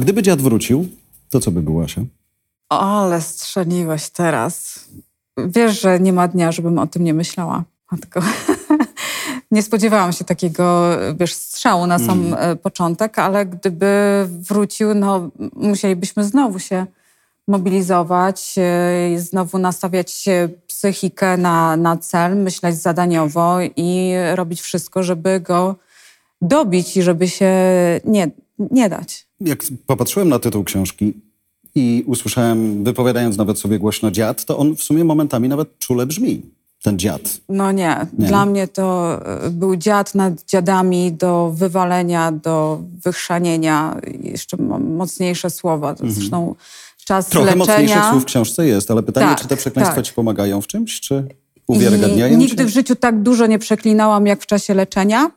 Gdyby dziad wrócił, to co by było, Asia? O, ale strzeliłeś teraz. Wiesz, że nie ma dnia, żebym o tym nie myślała. Matko. nie spodziewałam się takiego, wiesz, strzału na sam mm. początek, ale gdyby wrócił, no musielibyśmy znowu się mobilizować, e, znowu nastawiać psychikę na, na cel, myśleć zadaniowo i robić wszystko, żeby go dobić i żeby się nie, nie dać. Jak popatrzyłem na tytuł książki i usłyszałem, wypowiadając nawet sobie głośno dziad, to on w sumie momentami nawet czule brzmi ten dziad. No nie. nie. Dla mnie to e, był dziad nad dziadami do wywalenia, do wychrzanienia. Jeszcze mocniejsze słowa. To mhm. Zresztą czas Trochę leczenia. mocniejszych słów w książce jest, ale pytanie, tak, czy te przekleństwa tak. ci pomagają w czymś, czy uwiarygadniają I Nigdy w życiu tak dużo nie przeklinałam, jak w czasie leczenia.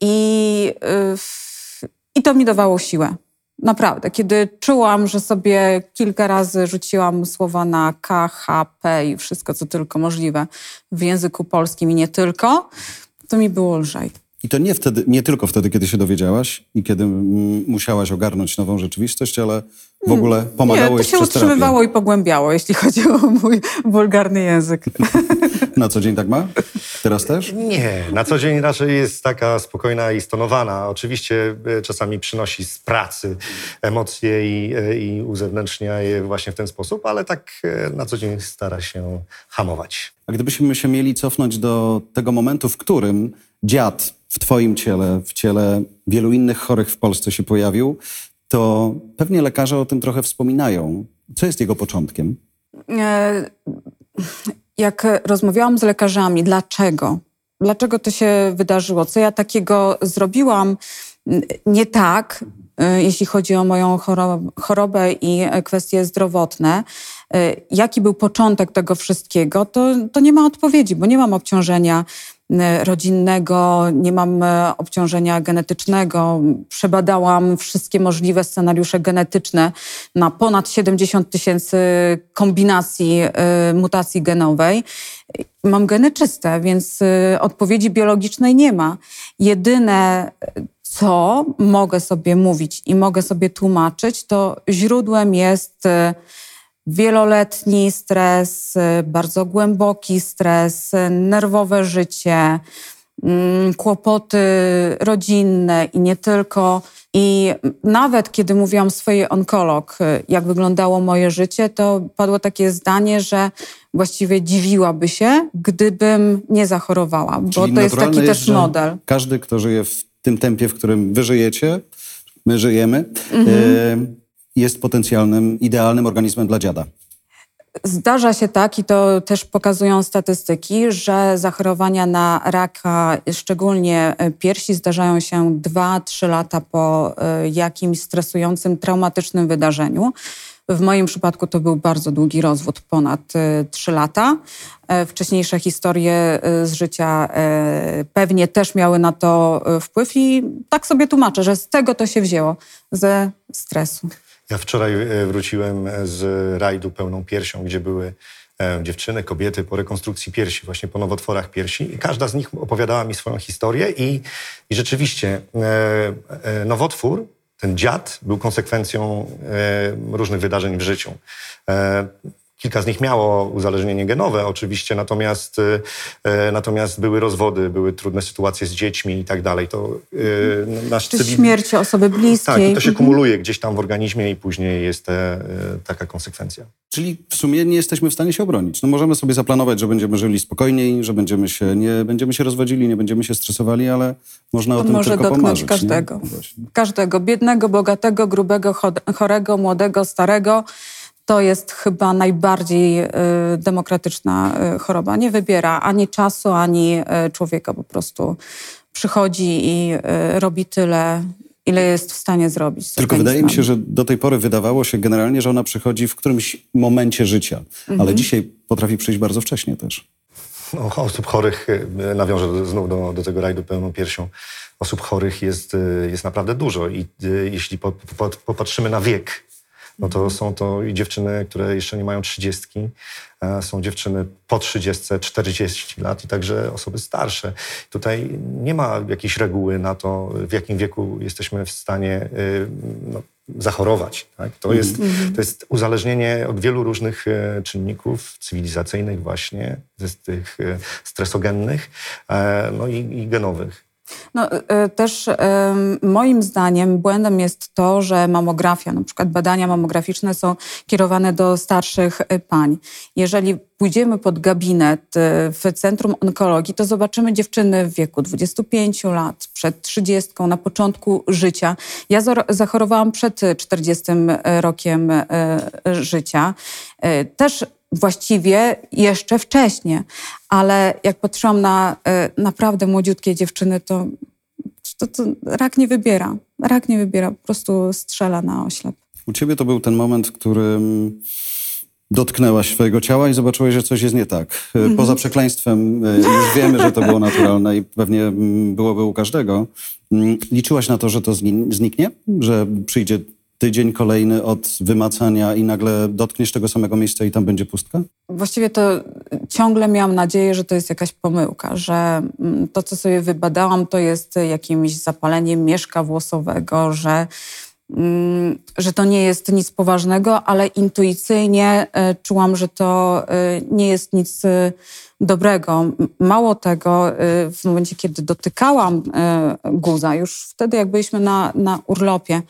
I, I to mi dawało siłę. Naprawdę, kiedy czułam, że sobie kilka razy rzuciłam słowa na K, H, P i wszystko, co tylko możliwe w języku polskim i nie tylko, to mi było lżej. I to nie, wtedy, nie tylko wtedy, kiedy się dowiedziałaś i kiedy musiałaś ogarnąć nową rzeczywistość, ale w ogóle pomagało nie, to się utrzymywało i pogłębiało, jeśli chodzi o mój wulgarny język. na co dzień tak ma? Teraz też? Nie, na co dzień raczej jest taka spokojna i stonowana. Oczywiście e, czasami przynosi z pracy emocje i, e, i uzewnętrznia je właśnie w ten sposób, ale tak e, na co dzień stara się hamować. A gdybyśmy się mieli cofnąć do tego momentu, w którym dziad w Twoim ciele, w ciele wielu innych chorych w Polsce się pojawił, to pewnie lekarze o tym trochę wspominają. Co jest jego początkiem? E, jak rozmawiałam z lekarzami, dlaczego? Dlaczego to się wydarzyło? Co ja takiego zrobiłam nie tak, e, jeśli chodzi o moją chorobę i kwestie zdrowotne? E, jaki był początek tego wszystkiego? To, to nie ma odpowiedzi, bo nie mam obciążenia rodzinnego, nie mam e, obciążenia genetycznego. Przebadałam wszystkie możliwe scenariusze genetyczne na ponad 70 tysięcy kombinacji e, mutacji genowej. Mam geny czyste, więc odpowiedzi biologicznej nie ma. Jedyne, co mogę sobie mówić i mogę sobie tłumaczyć, to źródłem jest wieloletni stres, bardzo głęboki stres, nerwowe życie, mm, kłopoty rodzinne i nie tylko. I nawet kiedy mówiłam swojej onkolog, jak wyglądało moje życie, to padło takie zdanie, że właściwie dziwiłaby się, gdybym nie zachorowała, bo to jest taki jest, też model. Każdy, kto żyje w tym tempie, w którym wy żyjecie, my żyjemy, mhm. y jest potencjalnym, idealnym organizmem dla dziada. Zdarza się tak, i to też pokazują statystyki, że zachorowania na raka, szczególnie e, piersi, zdarzają się 2-3 lata po e, jakimś stresującym, traumatycznym wydarzeniu. W moim przypadku to był bardzo długi rozwód, ponad 3 e, lata. Wcześniejsze historie z życia pewnie też miały na to wpływ i tak sobie tłumaczę, że z tego to się wzięło, ze stresu. Ja wczoraj e, wróciłem z rajdu pełną piersią, gdzie były e, dziewczyny, kobiety po rekonstrukcji piersi, właśnie po nowotworach piersi i każda z nich opowiadała mi swoją historię i, i rzeczywiście e, nowotwór, ten dziad był konsekwencją różnych wydarzeń w życiu. Kilka z nich miało uzależnienie genowe oczywiście, natomiast, e, natomiast były rozwody, były trudne sytuacje z dziećmi i tak dalej. To e, nasz Czy śmierć osoby bliskiej. Tak, i to się mhm. kumuluje gdzieś tam w organizmie i później jest te, e, taka konsekwencja. Czyli w sumie nie jesteśmy w stanie się obronić. No możemy sobie zaplanować, że będziemy żyli spokojniej, że będziemy się, nie będziemy się rozwodzili, nie będziemy się stresowali, ale można to o tym może tylko dotknąć każdego. Każdego. Biednego, bogatego, grubego, chorego, młodego, starego to jest chyba najbardziej y, demokratyczna y, choroba. Nie wybiera ani czasu, ani y, człowieka. Po prostu przychodzi i robi tyle, ile jest w stanie zrobić. Tylko wydaje mi się, że do tej pory wydawało się generalnie, że ona przychodzi w którymś momencie życia, mhm. ale dzisiaj potrafi przyjść bardzo wcześnie też. No, osób chorych, nawiążę znów do, do tego rajdu pełną piersią, osób chorych jest, jest naprawdę dużo i jeśli po, po, popatrzymy na wiek no to są to i dziewczyny, które jeszcze nie mają trzydziestki, e, są dziewczyny po trzydziestce, 40 lat i także osoby starsze. Tutaj nie ma jakiejś reguły na to, w jakim wieku jesteśmy w stanie y, no, zachorować. Tak? To, jest, to jest uzależnienie od wielu różnych e, czynników cywilizacyjnych właśnie, z tych e, stresogennych no i, i genowych. No, y, też y, moim zdaniem błędem jest to, że mamografia, na przykład badania mamograficzne są kierowane do starszych y, pań. Jeżeli pójdziemy pod gabinet w Centrum Onkologii, to zobaczymy dziewczyny w wieku 25 lat, przed 30, na początku życia. Ja zachorowałam przed 40 rokiem życia. Też właściwie jeszcze wcześniej. Ale jak patrzyłam na y, naprawdę młodziutkie dziewczyny, to, to, to rak nie wybiera. Rak nie wybiera, po prostu strzela na oślep. U ciebie to był ten moment, w którym dotknęłaś swojego ciała i zobaczyłaś, że coś jest nie tak. Mhm. Poza przekleństwem y, już wiemy, że to było naturalne i pewnie mm, byłoby u każdego. Mm, liczyłaś na to, że to zniknie? Że przyjdzie tydzień kolejny od wymacania i nagle dotkniesz tego samego miejsca i tam będzie pustka? Właściwie to ciągle miałam nadzieję, że to jest jakaś pomyłka, że mm, to, co sobie wybadałam, to jest jakimś zapaleniem mieszka włosowego, że, mm, że to nie jest nic poważnego, ale intuicyjnie e, czułam, że to e, nie jest nic e, dobrego. Mało tego, w momencie, kiedy dotykałam guza, już wtedy jak byliśmy na, na urlopie,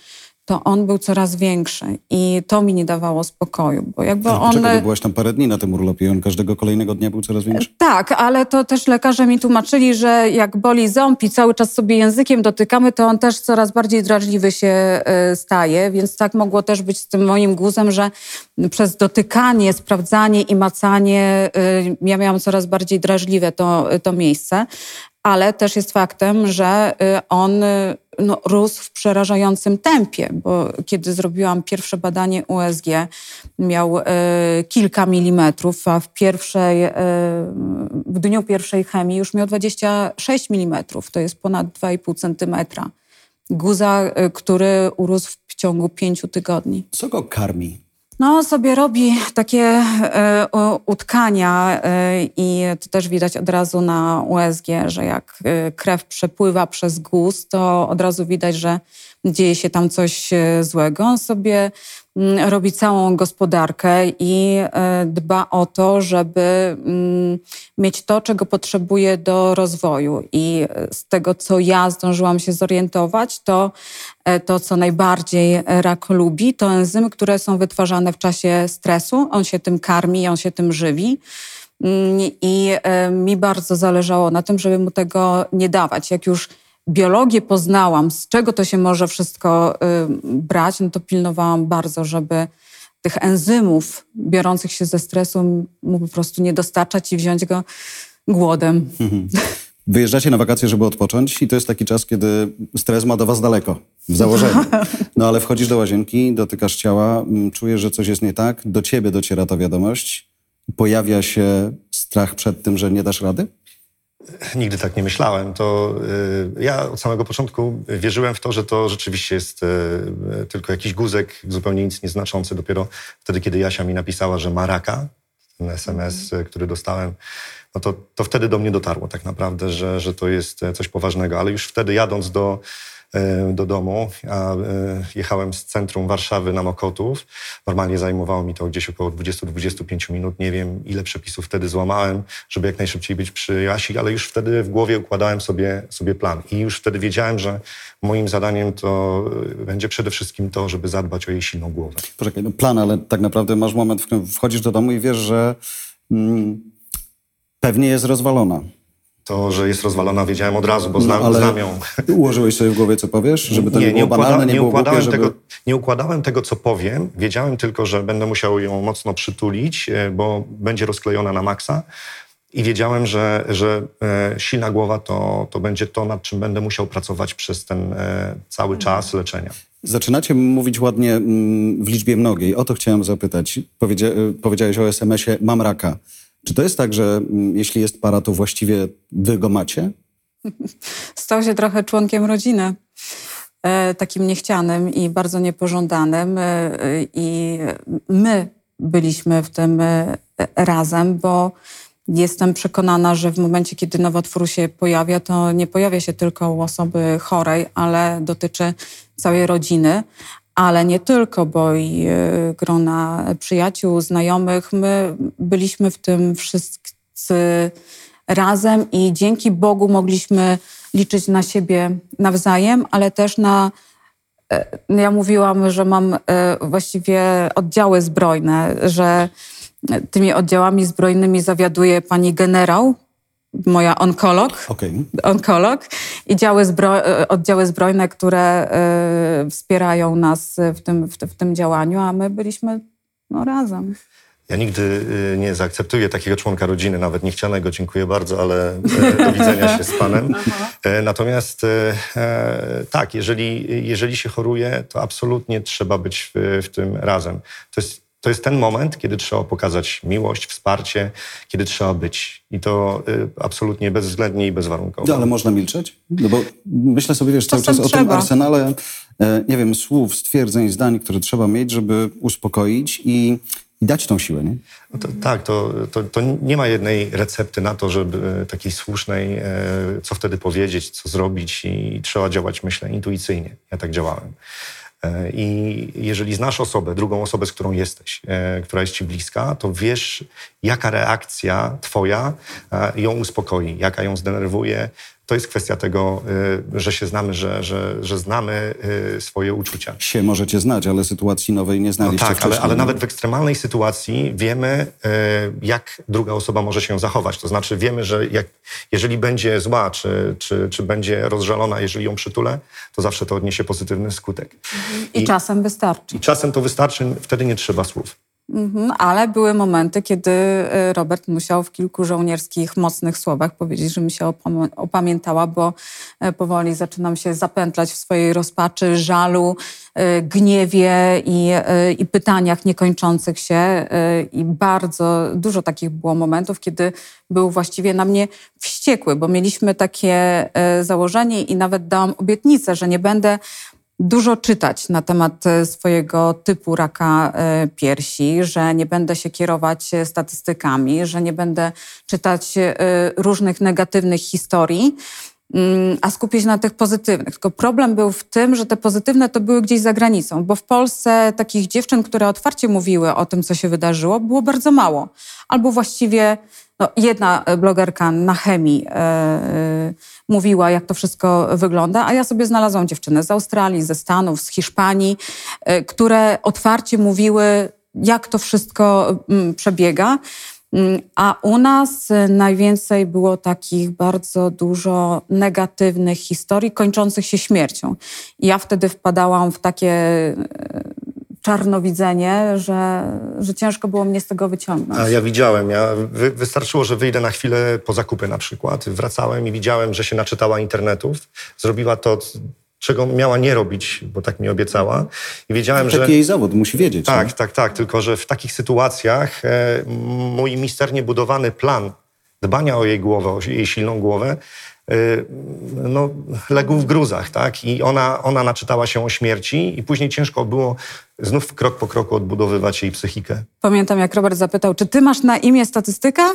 to on był coraz większy i to mi nie dawało spokoju, bo jakby ale on... Czekaj, byłaś tam parę dni na tym urlopie i on każdego kolejnego dnia był coraz większy? Tak, ale to też lekarze mi tłumaczyli, że jak boli ząb i cały czas sobie językiem dotykamy, to on też coraz bardziej drażliwy się e, staje, więc tak mogło też być z tym moim guzem, że przez dotykanie, sprawdzanie i macanie e, ja miałam coraz bardziej drażliwe to, to miejsce, ale też jest faktem, że y, on y, no, rósł w przerażającym tempie, bo kiedy zrobiłam pierwsze badanie USG, miał y, kilka milimetrów, a w, pierwszej, y, w dniu pierwszej chemii już miał 26 milimetrów, to jest ponad 2,5 centymetra. Guza, y, który urósł w ciągu pięciu tygodni. Co go karmi? No, sobie robi takie e, utkania e, i to też widać od razu na USG, że jak e, krew przepływa przez guz, to od razu widać, że dzieje się tam coś złego. On sobie robi całą gospodarkę i e, dba o to, żeby mm, mieć to, czego potrzebuje do rozwoju. I z tego, co ja zdążyłam się zorientować, to e, to, co najbardziej rak lubi, to enzymy, które są wytwarzane w czasie stresu. On się tym karmi, on się tym żywi. Mm, I mi bardzo zależało na tym, żeby mu tego nie dawać. Jak już biologię poznałam, z czego to się może wszystko y, brać, no to pilnowałam bardzo, żeby tych enzymów biorących się ze stresu mu po prostu nie dostarczać i wziąć go głodem. Mhm. Wyjeżdżacie na wakacje, żeby odpocząć i to jest taki czas, kiedy stres ma do was daleko, w założeniu. No ale wchodzisz do łazienki, dotykasz ciała, mm, czujesz, że coś jest nie tak, do ciebie dociera ta wiadomość, pojawia się strach przed tym, że nie dasz rady? Nigdy tak nie myślałem. To y, ja od samego początku wierzyłem w to, że to rzeczywiście jest y, tylko jakiś guzek, zupełnie nic nieznaczący. Dopiero wtedy, kiedy Jasia mi napisała, że ma raka, ten SMS, y, który dostałem, no to, to wtedy do mnie dotarło tak naprawdę, że, że to jest coś poważnego. Ale już wtedy jadąc do do domu. a e, jechałem z centrum Warszawy na Mokotów. Normalnie zajmowało mi to gdzieś około 20-25 minut. Nie wiem, ile przepisów wtedy złamałem, żeby jak najszybciej być przy Jasi, ale już wtedy w głowie układałem sobie, sobie plan. I już wtedy wiedziałem, że moim zadaniem to e, będzie przede wszystkim to, żeby zadbać o jej silną głowę. Poczekaj, no plan, ale tak naprawdę masz moment, w którym wchodzisz do domu i wiesz, że mm, pewnie jest rozwalona. To, że jest rozwalona, wiedziałem od razu, bo znam, no, znam ją. Ułożyłeś sobie w głowie, co powiesz? Żeby to nie, nie, było układa, banalne, nie, nie było układałem głupie, żeby... tego, Nie układałem tego, co powiem. Wiedziałem tylko, że będę musiał ją mocno przytulić, e, bo będzie rozklejona na maksa. I wiedziałem, że, że e, silna głowa to, to będzie to, nad czym będę musiał pracować przez ten e, cały czas leczenia. Zaczynacie mówić ładnie mm, w liczbie mnogiej. O to chciałem zapytać. Powiedzia, powiedziałeś o SMS-ie, mam raka. Czy to jest tak, że mm, jeśli jest para, to właściwie wy go macie? Stał się trochę członkiem rodziny. e, takim niechcianym i bardzo niepożądanym. E, I my byliśmy w tym razem, bo jestem przekonana, że w momencie, kiedy nowotwór się pojawia, to nie pojawia się tylko u osoby chorej, ale dotyczy całej rodziny. Ale nie tylko, bo i grona przyjaciół, znajomych, my byliśmy w tym wszyscy razem i dzięki Bogu mogliśmy liczyć na siebie nawzajem, ale też na. E, ja mówiłam, że mam e, właściwie oddziały zbrojne, że tymi oddziałami zbrojnymi zawiaduje pani generał, moja onkolog, okay. onkolog i działy zbro, e, oddziały zbrojne, które wspierają nas w tym, w, w tym działaniu, a my byliśmy no, razem. Ja nigdy y, nie zaakceptuję takiego członka rodziny, nawet niechcianego, dziękuję bardzo, ale e, do widzenia się z Panem. Natomiast tak, jeżeli, jeżeli się choruje, to absolutnie trzeba być w, w tym razem. To jest to jest ten moment, kiedy trzeba pokazać miłość, wsparcie, kiedy trzeba być. I to y, absolutnie bezwzględnie i bezwarunkowo. No, ale można milczeć? No bo myślę sobie, wiesz, cały czas trzeba. o tym arsenale, nie wiem, słów, stwierdzeń, zdań, które trzeba mieć, żeby uspokoić i i dać tą siłę, nie? No to, tak, to, to, to, nie ma jednej recepty na to, żeby e, takiej słusznej, e, co wtedy powiedzieć, co zrobić i trzeba działać, myślę, intuicyjnie. Ja tak działałem. E, I jeżeli znasz osobę, drugą osobę, z którą jesteś, która jest ci bliska, to wiesz, jaka reakcja twoja ją uspokoi, jaka ją zdenerwuje, to jest kwestia tego, y, że się znamy, że, że, że znamy y, swoje uczucia. Się możecie znać, ale sytuacji nowej nie znaliście no tak, ale, ale, nawet w ekstremalnej sytuacji wiemy, y, jak druga osoba może się zachować. To znaczy wiemy, że jak, jeżeli będzie zła, czy, czy, czy będzie rozżalona, jeżeli ją przytulę, to zawsze to odniesie pozytywny skutek. I, I czasem wystarczy. I czasem to wystarczy, wtedy nie trzeba słów. Mhm, ale były momenty, kiedy y, Robert musiał w kilku żołnierskich, mocnych słowach powiedzieć, że mi się opamiętała, bo y, powoli zaczynam się zapętlać w swojej rozpaczy, żalu, y, gniewie i, i pytaniach niekończących się. I bardzo dużo takich było momentów, kiedy był właściwie na mnie wściekły, bo mieliśmy takie założenie i nawet dałam obietnicę, że nie będę dużo czytać na temat e, swojego typu raka e, piersi, że nie będę się kierować e, statystykami, że nie będę czytać różnych negatywnych historii, a skupić na tych pozytywnych. Tylko problem był w tym, że te pozytywne to były gdzieś za granicą, bo w Polsce takich dziewczyn, które otwarcie mówiły o tym, co się wydarzyło, było bardzo mało. Albo właściwie no, jedna blogerka na chemii yy, mówiła, jak to wszystko wygląda, a ja sobie znalazłam dziewczyny z Australii, ze Stanów, z Hiszpanii, które otwarcie mówiły, jak to wszystko yy, przebiega. Mm, a u nas najwięcej było takich bardzo dużo negatywnych historii kończących się śmiercią. I ja wtedy wpadałam w takie czarnowidzenie, że, że ciężko było mnie z tego wyciągnąć. A ja widziałem, ja, wy, wystarczyło, że wyjdę na chwilę po zakupy na przykład. Wracałem i widziałem, że się naczytała internetów. Zrobiła to, czego miała nie robić, bo tak mi obiecała. I wiedziałem, Taki że... jej zawód, musi wiedzieć. Tak, nie? tak, tak. Tylko, że w takich sytuacjach e, mój misternie budowany plan dbania o jej głowę, o jej silną głowę, Y, no, legł w gruzach, tak? I ona, ona naczytała się o śmierci i później ciężko było znów krok po kroku odbudowywać jej psychikę. Pamiętam, jak Robert zapytał, czy ty masz na imię statystyka,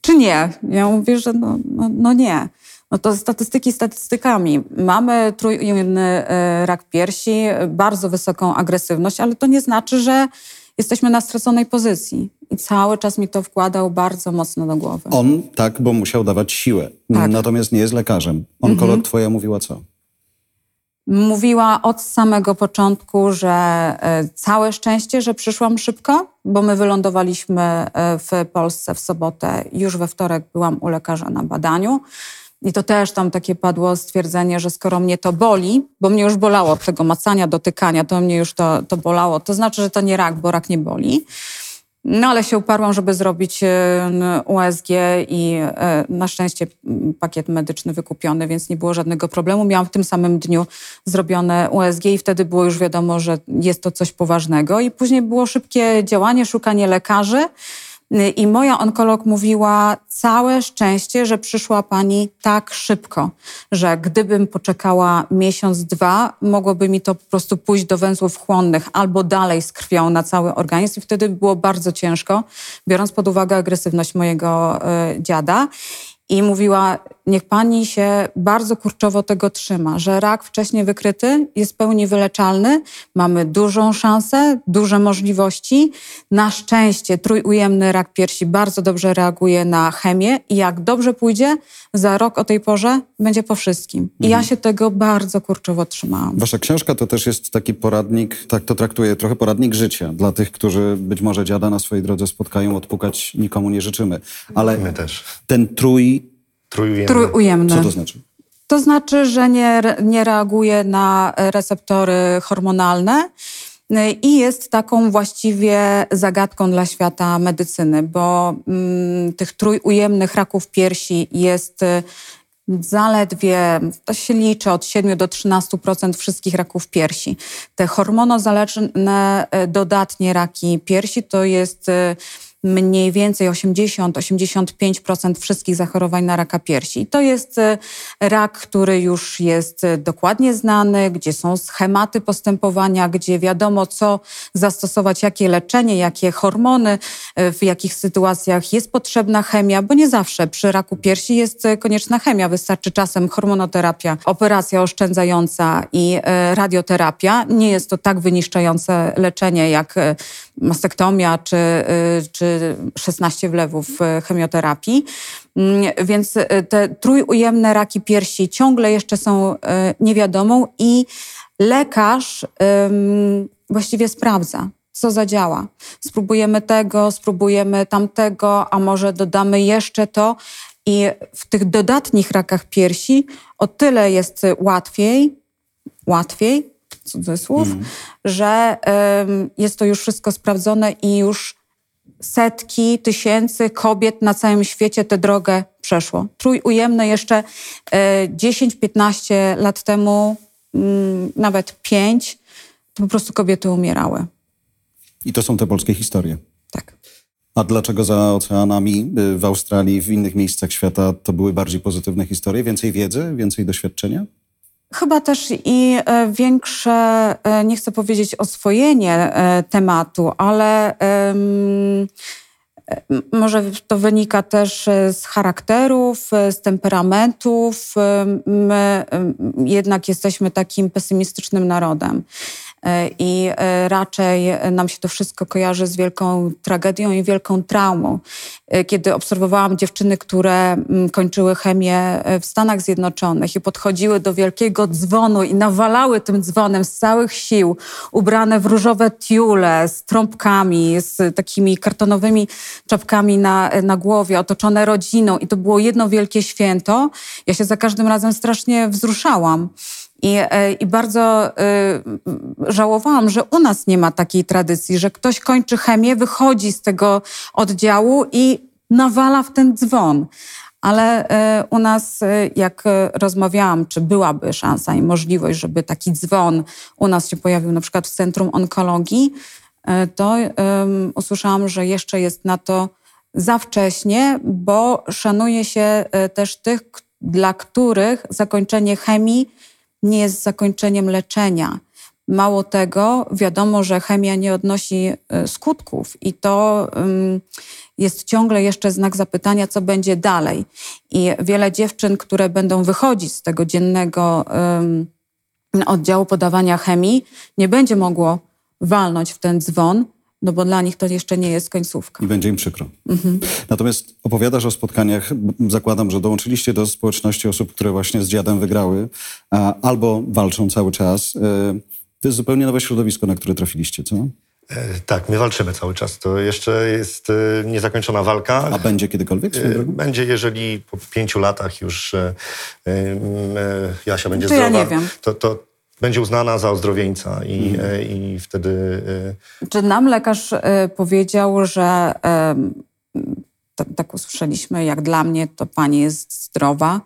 czy nie? Ja mówię, że no, no, no nie. No to statystyki statystykami. Mamy trójny y, rak piersi, bardzo wysoką agresywność, ale to nie znaczy, że jesteśmy na straconej pozycji. I cały czas mi to wkładał bardzo mocno do głowy. On tak, bo musiał dawać siłę. Tak. Natomiast nie jest lekarzem. Onkolog mhm. twoja mówiła co? Mówiła od samego początku, że e, całe szczęście, że przyszłam szybko, bo my wylądowaliśmy e, w Polsce w sobotę. Już we wtorek byłam u lekarza na badaniu. I to też tam takie padło stwierdzenie, że skoro mnie to boli, bo mnie już bolało od tego macania, dotykania, to mnie już to, to bolało, to znaczy, że to nie rak, bo rak nie boli. No ale się uparłam, żeby zrobić e, USG i e, na szczęście pakiet medyczny wykupiony, więc nie było żadnego problemu. Miałam w tym samym dniu zrobione USG i wtedy było już wiadomo, że jest to coś poważnego. I później było szybkie działanie, szukanie lekarzy. I moja onkolog mówiła, całe szczęście, że przyszła pani tak szybko, że gdybym poczekała miesiąc, dwa, mogłoby mi to po prostu pójść do węzłów chłonnych albo dalej z krwią na cały organizm i wtedy by było bardzo ciężko, biorąc pod uwagę agresywność mojego y, dziada. I mówiła, niech pani się bardzo kurczowo tego trzyma, że rak wcześniej wykryty jest w pełni wyleczalny, mamy dużą szansę, duże możliwości. Na szczęście trójujemny rak piersi bardzo dobrze reaguje na chemię i jak dobrze pójdzie, za rok o tej porze będzie po wszystkim. I ja się tego bardzo kurczowo trzymałam. Wasza książka to też jest taki poradnik, tak to traktuję, trochę poradnik życia dla tych, którzy być może dziada na swojej drodze spotkają, odpukać nikomu nie życzymy. Ale My też. ten trój, Trójujemny. co to znaczy? To znaczy, że nie, nie reaguje na receptory hormonalne y, i jest taką właściwie zagadką dla świata medycyny, bo mm, tych trójujemnych raków piersi jest y, zaledwie, to się liczy od 7 do 13% wszystkich raków piersi. Te hormonozależne y, dodatnie raki piersi to jest mniej więcej 80-85% wszystkich zachorowań na raka piersi. To jest e, rak, który już jest e, dokładnie znany, gdzie są schematy postępowania, gdzie wiadomo, co zastosować, jakie leczenie, jakie hormony, e, w jakich sytuacjach jest potrzebna chemia, bo nie zawsze przy raku piersi jest konieczna chemia. Wystarczy czasem hormonoterapia, operacja oszczędzająca i radioterapia. Nie jest to tak wyniszczające leczenie jak mastektomia czy, czy 16 wlewów y, chemioterapii. Mm, Więc y, te trójujemne raki piersi ciągle jeszcze są y, niewiadomą i lekarz właściwie sprawdza, co zadziała. Spróbujemy tego, spróbujemy tamtego, a może dodamy jeszcze to. I w tych dodatnich rakach piersi o tyle jest łatwiej, łatwiej, cudzysłów, że em, jest to już wszystko sprawdzone i już setki, tysięcy kobiet na całym świecie tę drogę przeszło. Trójujemne jeszcze e, 10-15 lat temu, mm, nawet 5, to po prostu kobiety umierały. I to są te polskie historie. Tak. A dlaczego za oceanami, y, w Australii, w innych miejscach świata to były bardziej pozytywne historie? Więcej wiedzy, więcej doświadczenia? Chyba też i e, większe, e, nie chcę powiedzieć oswojenie e, tematu, ale może to wynika też z charakterów, z temperamentów. My jednak jesteśmy takim pesymistycznym narodem. E, I e, raczej nam się to wszystko kojarzy z wielką tragedią i wielką traumą. E, Kiedy obserwowałam dziewczyny, które mm, kończyły chemię w Stanach Zjednoczonych i podchodziły do wielkiego dzwonu i nawalały tym dzwonem z całych sił, ubrane w różowe tiule, z trąbkami, z takimi kartonowymi czapkami na, na głowie, otoczone rodziną i to było jedno wielkie święto, ja się za każdym razem strasznie wzruszałam. I, e, I bardzo e, żałowałam, że u nas nie ma takiej tradycji, że ktoś kończy chemię, wychodzi z tego oddziału i nawala w ten dzwon. Ale e, u nas, e, jak rozmawiałam, czy byłaby szansa i możliwość, żeby taki dzwon u nas się pojawił na przykład w Centrum Onkologii, to usłyszałam, że jeszcze jest na to za wcześnie, bo szanuje się też tych, dla których zakończenie chemii nie jest zakończeniem leczenia. Mało tego, wiadomo, że chemia nie odnosi e, skutków i to jest ciągle jeszcze znak zapytania, co będzie dalej. I wiele dziewczyn, które będą wychodzić z tego dziennego oddziału podawania chemii, nie będzie mogło walnąć w ten dzwon, no bo dla nich to jeszcze nie jest końcówka. I będzie im przykro. Natomiast opowiadasz o spotkaniach, zakładam, że dołączyliście do społeczności osób, które właśnie z dziadem wygrały, a, albo walczą cały czas. E, To jest zupełnie nowe środowisko, na które trafiliście, co? E, Tak, my walczymy cały czas. To jeszcze jest e, niezakończona walka. A będzie kiedykolwiek E? Będzie, jeżeli po pięciu latach już e, e, e, Jasia będzie To ja zdrowa, nie wiem. To, to będzie uznana za ozdrowieńca i, Mhm. e, i wtedy e, Czy nam lekarz e, powiedział, że tak usłyszeliśmy, jak dla mnie, to pani jest zdrowa,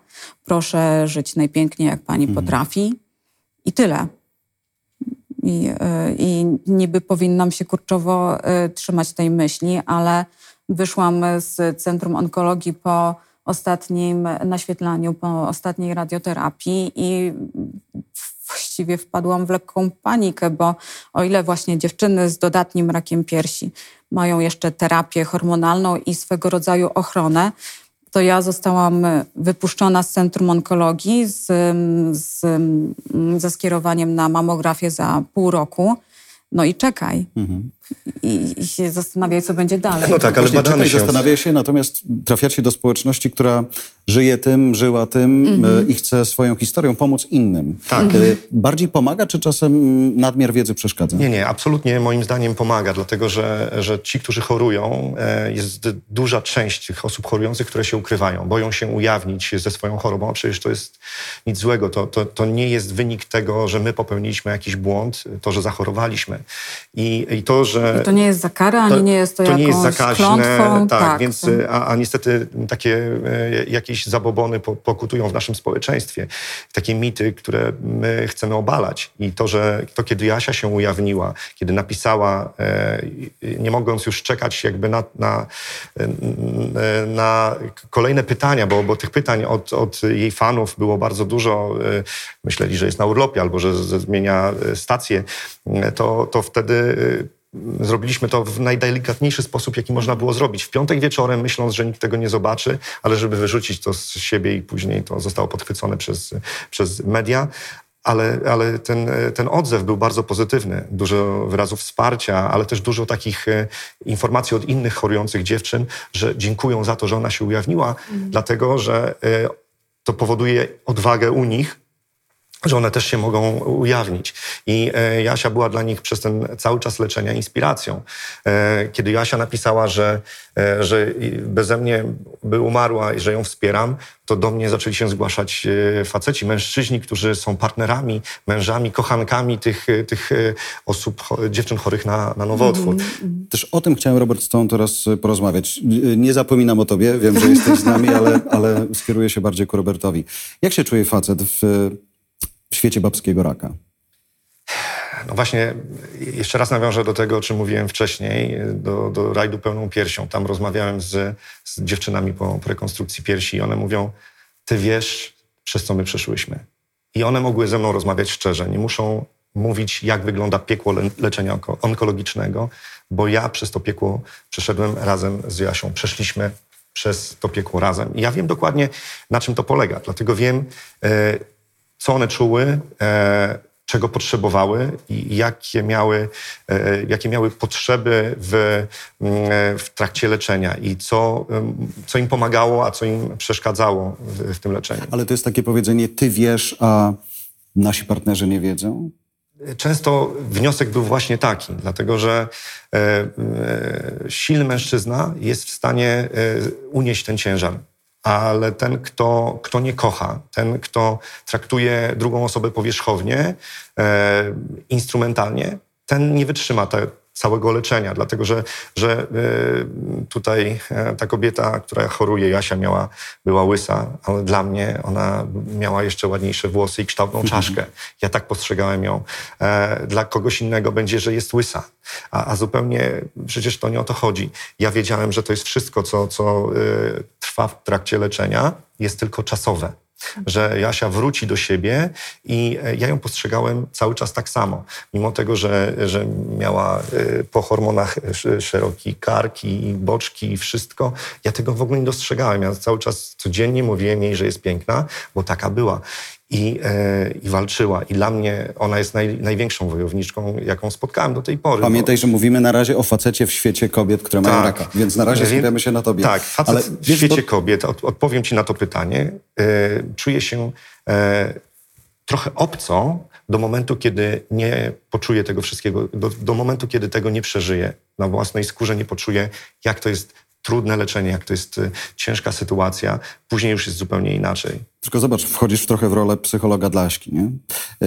proszę żyć najpiękniej, jak pani potrafi i tyle. I, I niby powinnam się kurczowo trzymać tej myśli, ale wyszłam z Centrum Onkologii po ostatnim naświetlaniu, po ostatniej radioterapii i właściwie wpadłam w lekką panikę, bo o ile właśnie dziewczyny z dodatnim rakiem piersi mają jeszcze terapię hormonalną i swego rodzaju ochronę, to ja zostałam wypuszczona z Centrum Onkologii z, z, ze skierowaniem na mamografię za pół roku. No i czekaj. Mhm. I, I, się zastanawiaj, co będzie dalej. No tak, ale badamy czekaj, się. Zastanawia się, natomiast trafiacie do społeczności, która żyje tym, żyła tym mhm. E, i chce swoją historią pomóc innym. Tak. Mhm. Bardziej pomaga, czy czasem nadmiar wiedzy przeszkadza? Nie, nie, absolutnie moim zdaniem pomaga, dlatego że, że ci, którzy chorują, e, jest duża część tych osób chorujących, które się ukrywają, boją się ujawnić ze swoją chorobą, a przecież to jest nic złego. To, to, to nie jest wynik tego, że my popełniliśmy jakiś błąd, to, że zachorowaliśmy. I, i to, że... I to nie jest za karę, ani to, nie jest to, to nie jest zakaźne, klątwą. Tak, tak więc, a, a niestety takie jakieś jakieś zabobony pokutują w naszym społeczeństwie. Takie mity, które my chcemy obalać. I to, że to, kiedy Jasia się ujawniła, kiedy napisała, e, nie mogąc już czekać jakby na, na, na kolejne pytania, bo, bo tych pytań od, od jej fanów było bardzo dużo. E, myśleli, że jest na urlopie albo że zmienia stację. To, to wtedy Zrobiliśmy to w najdelikatniejszy sposób, jaki można było zrobić. W piątek wieczorem, myśląc, że nikt tego nie zobaczy, ale żeby wyrzucić to z siebie i później to zostało podchwycone przez, przez media. Ale, ale ten, ten odzew był bardzo pozytywny. Dużo wyrazów wsparcia, ale też dużo takich e, informacji od innych chorujących dziewczyn, że dziękują za to, że ona się ujawniła, mm. dlatego że e, to powoduje odwagę u nich, że one też się mogą ujawnić. I e, Jasia była dla nich przez ten cały czas leczenia inspiracją. E, kiedy Jasia napisała, że, e, że beze mnie by umarła i że ją wspieram, to do mnie zaczęli się zgłaszać faceci, mężczyźni, którzy są partnerami, mężami, kochankami tych, tych osób, dziewczyn chorych na, na nowotwór. -hmm. Też o tym chciałem, Robert, z Tobą teraz porozmawiać. Nie zapominam o Tobie, wiem, że jesteś z nami, ale, ale skieruję się bardziej ku Robertowi. Jak się czuje facet w świecie babskiego raka? No właśnie, jeszcze raz nawiążę do tego, o czym mówiłem wcześniej, do, do rajdu pełną piersią. Tam rozmawiałem z, z dziewczynami po, po rekonstrukcji piersi i one mówią, ty wiesz, przez co my przeszłyśmy. I one mogły ze mną rozmawiać szczerze. Nie muszą mówić, jak wygląda piekło le leczenia onkologicznego, bo ja przez to piekło przeszedłem razem z Jasią. Przeszliśmy przez to piekło razem. I ja wiem dokładnie, na czym to polega. Dlatego wiem, e, co one czuły, e, czego potrzebowały i jakie miały, e, jakie miały potrzeby w, mm, w trakcie leczenia i co, co im pomagało, a co im przeszkadzało w, w tym leczeniu. Ale to jest takie powiedzenie, ty wiesz, a nasi partnerzy nie wiedzą? Często wniosek był właśnie taki, dlatego że e, e, silny mężczyzna jest w stanie e, unieść ten ciężar ale ten, kto, kto nie kocha, ten, kto traktuje drugą osobę powierzchownie, e, instrumentalnie, ten nie wytrzyma te, całego leczenia, dlatego że, że e, tutaj e, ta kobieta, która choruje, Jasia miała, była łysa, ale dla mnie ona miała jeszcze ładniejsze włosy i kształtną mhm. czaszkę. Ja tak postrzegałem ją. E, dla kogoś innego będzie, że jest łysa, a, a zupełnie przecież to nie o to chodzi. Ja wiedziałem, że to jest wszystko, co, co trwa w trakcie leczenia, jest tylko czasowe że Jasia wróci do siebie i e, ja ją postrzegałem cały czas tak samo. Mimo tego, że, że miała e, po hormonach szeroki kark i boczki i wszystko, ja tego w ogóle nie dostrzegałem. Ja cały czas codziennie mówiłem jej, że jest piękna, bo taka była i, e, i walczyła. I dla mnie ona jest naj, największą wojowniczką, jaką spotkałem do tej pory. Pamiętaj, bo... że mówimy na razie o facecie w świecie kobiet, które tak. mają raka, więc na razie skupiamy się na tobie. Tak, facet Ale, w świecie kobiet, od, odpowiem ci na to pytanie, e, czuję się e, trochę obco do momentu, kiedy nie poczuję tego wszystkiego, do, do momentu, kiedy tego nie przeżyję na własnej skórze, nie poczuję, jak to jest trudne leczenie, jak to jest y, ciężka sytuacja, później już jest zupełnie inaczej. Tylko zobacz, wchodzisz trochę w rolę psychologa dla Aśki, nie?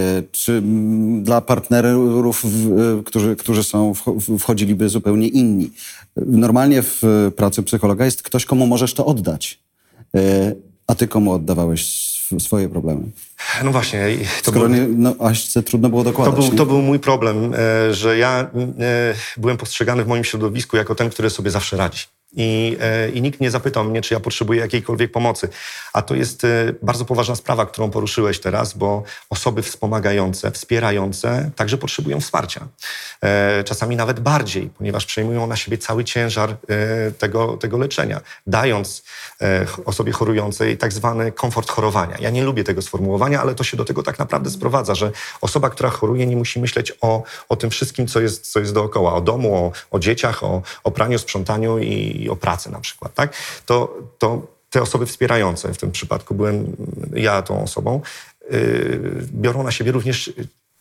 Y, czy dla partnerów, y, którzy, którzy są, wchodziliby zupełnie inni? Normalnie w pracy psychologa jest ktoś, komu możesz to oddać. A ty komu oddawałeś swoje problemy? No właśnie. To Skoro był, nie, no, Aśce trudno było dokładać. To był, to był mój problem, e, że ja e, byłem postrzegany w moim środowisku jako ten, który sobie zawsze radzi. I, e, I nikt nie zapytał mnie, czy ja potrzebuję jakiejkolwiek pomocy. A to jest e, bardzo poważna sprawa, którą poruszyłeś teraz, bo osoby wspomagające, wspierające także potrzebują wsparcia. E, czasami nawet bardziej, ponieważ przejmują na siebie cały ciężar tego, tego leczenia, dając osobie chorującej tak zwany komfort chorowania. Ja nie lubię tego sformułowania, ale to się do tego tak naprawdę sprowadza, że osoba, która choruje, nie musi myśleć o, o tym wszystkim, co jest, co jest dookoła, o domu, o, o dzieciach, o, o praniu, sprzątaniu i o pracy na przykład, tak? To, to te osoby wspierające, w tym przypadku byłem ja tą osobą, yy, biorą na siebie również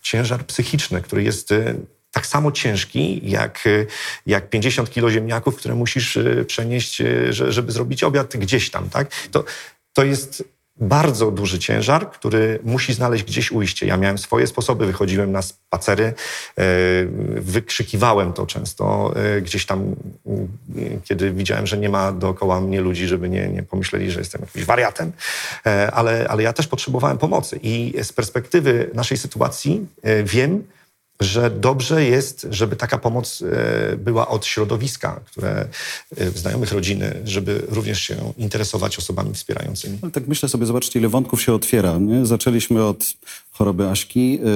ciężar psychiczny, który jest yy, tak samo ciężki jak, yy, jak 50 kilo ziemniaków, które musisz przenieść, żeby zrobić obiad gdzieś tam, tak? To, to jest bardzo duży ciężar, który musi znaleźć gdzieś ujście. Ja miałem swoje sposoby, wychodziłem na spacery, e, wykrzykiwałem to często e, gdzieś tam, kiedy widziałem, że nie ma dookoła mnie ludzi, żeby nie, nie pomyśleli, że jestem jakimś wariatem, e, ale, ale ja też potrzebowałem pomocy i z perspektywy naszej sytuacji wiem, że dobrze jest, żeby taka pomoc e, była od środowiska, które e, znajomych rodziny, żeby również się interesować osobami wspierającymi. Tak myślę sobie, zobaczcie, ile wątków się otwiera. Nie? Zaczęliśmy od choroby Aśki, e,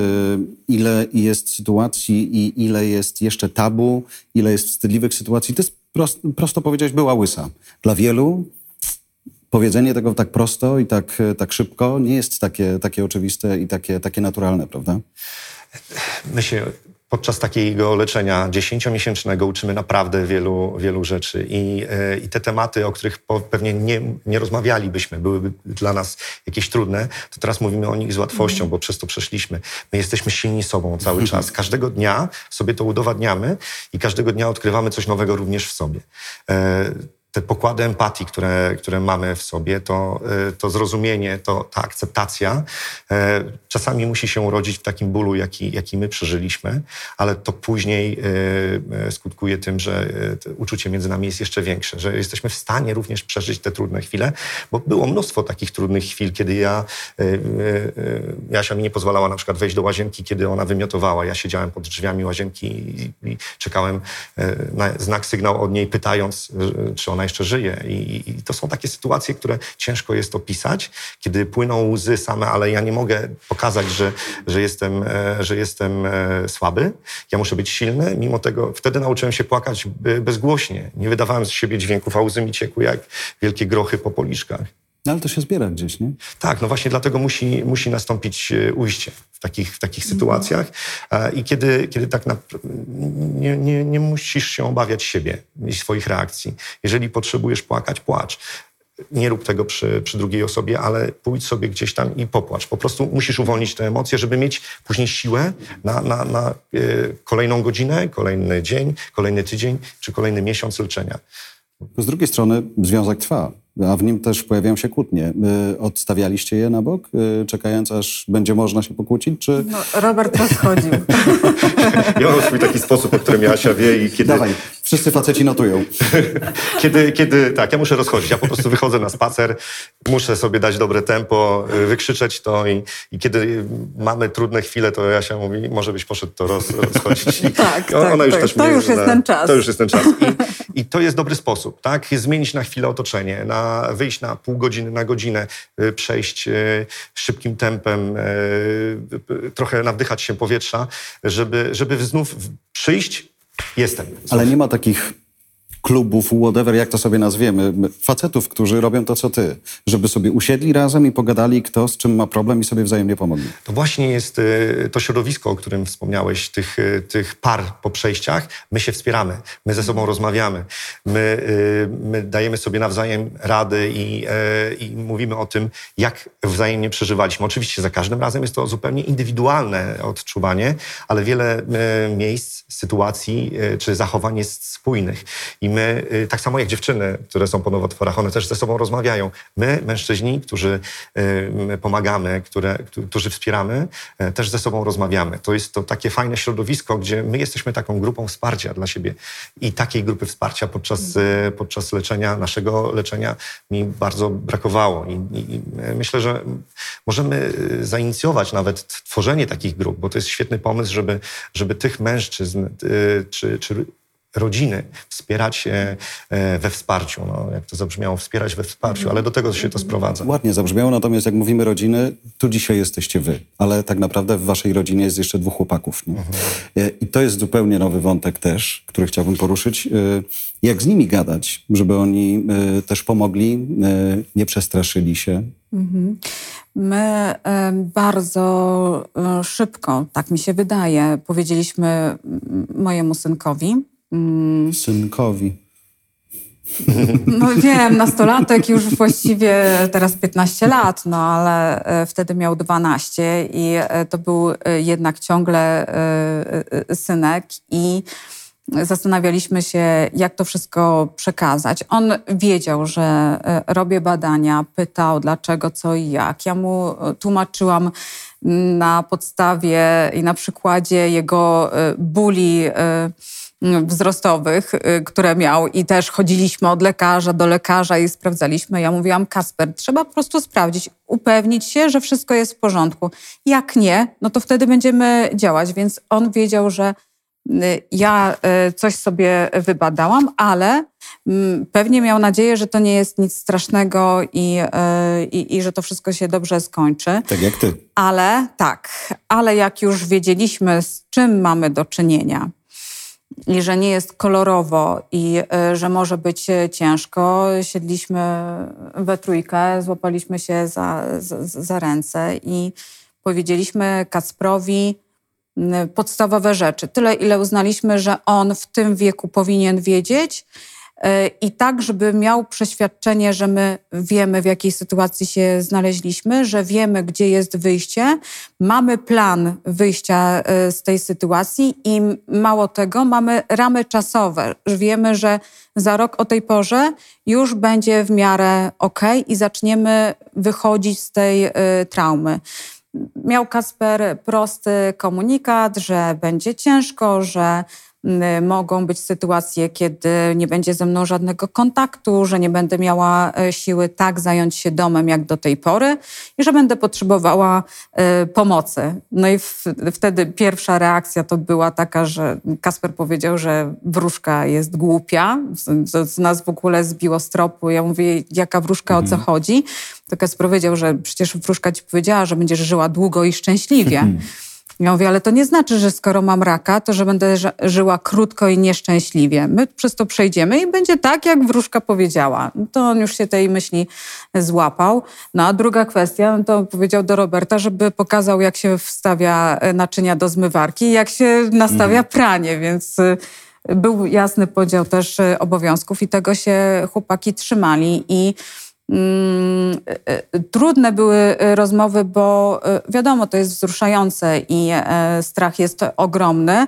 ile jest sytuacji i ile jest jeszcze tabu, ile jest wstydliwych sytuacji. To jest prost, prosto powiedzieć, była łysa. Dla wielu powiedzenie tego tak prosto i tak, tak szybko nie jest takie, takie oczywiste i takie, takie naturalne, prawda? My się podczas takiego leczenia dziesięciomiesięcznego uczymy naprawdę wielu, wielu rzeczy I, e, i te tematy, o których pewnie nie, nie rozmawialibyśmy, byłyby dla nas jakieś trudne, to teraz mówimy o nich z łatwością, mm. bo przez to przeszliśmy. My jesteśmy silni sobą cały czas. Każdego dnia sobie to udowadniamy i każdego dnia odkrywamy coś nowego również w sobie. Te pokłady empatii, które, które mamy w sobie, to, y, to zrozumienie, to, ta akceptacja e, czasami musi się urodzić w takim bólu, jaki, jaki my przeżyliśmy, ale to później e, skutkuje tym, że uczucie między nami jest jeszcze większe, że jesteśmy w stanie również przeżyć te trudne chwile, bo było mnóstwo takich trudnych chwil, kiedy ja, Jasia mi nie pozwalała na przykład wejść do łazienki, kiedy ona wymiotowała. Ja siedziałem pod drzwiami łazienki i, i czekałem na znak, sygnał od niej, pytając, czy ona jeszcze żyje. I, I, to są takie sytuacje, które ciężko jest opisać, kiedy płyną łzy same, ale ja nie mogę pokazać, że, że, jestem, e, że jestem e, słaby. Ja muszę być silny. Mimo tego wtedy nauczyłem się płakać bezgłośnie. Nie wydawałem z siebie dźwięków, a łzy mi ciekły jak wielkie grochy po policzkach. No ale to się zbiera gdzieś, nie? Tak, no właśnie dlatego musi, musi nastąpić e, ujście w takich, w takich mhm. sytuacjach. I kiedy, kiedy tak naprawdę nie, nie, nie musisz się obawiać siebie i swoich reakcji. Jeżeli potrzebujesz płakać, płacz nie rób tego przy, przy, drugiej osobie, ale pójdź sobie gdzieś tam i popłacz. Po prostu musisz uwolnić te emocje, żeby mieć później siłę na, na, na y, kolejną godzinę, kolejny dzień, kolejny tydzień czy kolejny miesiąc leczenia. Z drugiej strony związek trwa a w nim też pojawiają się kłótnie. Odstawialiście je na bok, y, czekając aż będzie można się pokłócić, czy... No, Robert rozchodził. ja mam swój taki sposób, o którym Jasia wie i kiedy... Dawaj, wszyscy faceci notują. kiedy, kiedy, tak, ja muszę rozchodzić. Ja po prostu wychodzę na spacer, muszę sobie dać dobre tempo, y, wykrzyczeć to i, i kiedy mamy trudne chwile, to Jasia mówi, może byś poszedł to roz, rozchodzić. I tak, ona tak, już tak. też to już jest ten czas. To już jest ten czas. I, I to jest dobry sposób, tak? Zmienić na chwilę otoczenie, na wyjść na pół godziny, na godzinę, y, przejść y, szybkim tempem, trochę nawdychać się powietrza, żeby, żeby znów przyjść. Jestem. Ale nie ma takich klubów, whatever, jak to sobie nazwiemy, facetów, którzy robią to, co ty, żeby sobie usiedli razem i pogadali, kto z czym ma problem i sobie wzajemnie pomogli. To właśnie jest y, to środowisko, o którym wspomniałeś, tych, y, tych par po przejściach. My się wspieramy, my ze sobą rozmawiamy, my, y, my dajemy sobie nawzajem rady i, i mówimy o tym, jak wzajemnie przeżywaliśmy. Oczywiście za każdym razem jest to zupełnie indywidualne odczuwanie, ale wiele miejsc, sytuacji czy zachowań jest spójnych. I my, y, tak samo jak dziewczyny, które są po nowotworach, one też ze sobą rozmawiają. My, mężczyźni, którzy y, pomagamy, które, którzy wspieramy, y, też ze sobą rozmawiamy. To jest to takie fajne środowisko, gdzie my jesteśmy taką grupą wsparcia dla siebie. I takiej grupy wsparcia podczas, podczas leczenia, naszego leczenia mi bardzo brakowało. I, i myślę, że możemy zainicjować nawet tworzenie takich grup, bo to jest świetny pomysł, żeby, żeby tych mężczyzn czy, czy rodziny, wspierać e, e, we wsparciu. No, jak to zabrzmiało, wspierać we wsparciu, ale do tego się to sprowadza. Ładnie zabrzmiało, natomiast jak mówimy rodziny, tu dzisiaj jesteście wy, ale tak naprawdę w waszej rodzinie jest jeszcze dwóch chłopaków. Nie? E, I to jest zupełnie nowy wątek też, który chciałbym poruszyć. E, Jak z nimi gadać, żeby oni e, też pomogli, e, nie przestraszyli się? My e, bardzo szybko, tak mi się wydaje, powiedzieliśmy mojemu synkowi. Mm, Synkowi. No wiem, nastolatek już właściwie teraz 15 lat, no ale e, wtedy miał 12 i e, to był e, jednak ciągle synek i zastanawialiśmy się, jak to wszystko przekazać. On wiedział, że robię badania, pytał dlaczego, co i jak. Ja mu tłumaczyłam na podstawie i na przykładzie jego bóli wzrostowych, y, które miał i też chodziliśmy od lekarza do lekarza i sprawdzaliśmy. Ja mówiłam, Kasper, trzeba po prostu sprawdzić, upewnić się, że wszystko jest w porządku. Jak nie, no to wtedy będziemy działać. Więc on wiedział, że y, ja y, coś sobie wybadałam, ale mm, pewnie miał nadzieję, że to nie jest nic strasznego i, i, i że to wszystko się dobrze skończy. Tak jak ty. Ale tak, ale jak już wiedzieliśmy, z czym mamy do czynienia i że nie jest kolorowo i y, że może być y, ciężko, siedliśmy we trójkę, złapaliśmy się za, za, za ręce i powiedzieliśmy Kacprowi y, podstawowe rzeczy. Tyle, ile uznaliśmy, że on w tym wieku powinien wiedzieć, i tak, żeby miał przeświadczenie, że my wiemy, w jakiej sytuacji się znaleźliśmy, że wiemy, gdzie jest wyjście, mamy plan wyjścia y, z tej sytuacji i mało tego, mamy ramy czasowe. Wiemy, że za rok o tej porze już będzie w miarę ok i zaczniemy wychodzić z tej y, traumy miał Kasper prosty komunikat, że będzie ciężko, że mogą być sytuacje, kiedy nie będzie ze mną żadnego kontaktu, że nie będę miała e, siły tak zająć się domem jak do tej pory i że będę potrzebowała e, pomocy. No i w, wtedy pierwsza reakcja to była taka, że Kasper powiedział, że wróżka jest głupia. Z nas w ogóle zbiło z tropu. Ja mówię, jaka wróżka, o co chodzi? To Kasper powiedział, że przecież wróżka ci powiedziała, że będziesz żyła długo i szczęśliwie. Ja mówię, ale to nie znaczy, że skoro mam raka, to że będę ży- żyła krótko i nieszczęśliwie. My przez to przejdziemy i będzie tak, jak wróżka powiedziała. To on już się tej myśli złapał. No a druga kwestia, no to powiedział do Roberta, żeby pokazał, jak się wstawia e, naczynia do zmywarki i jak się nastawia pranie, więc y, był jasny podział też y, obowiązków i tego się chłopaki trzymali i Trudne były y, rozmowy, bo wiadomo, to jest wzruszające i e, strach jest ogromny,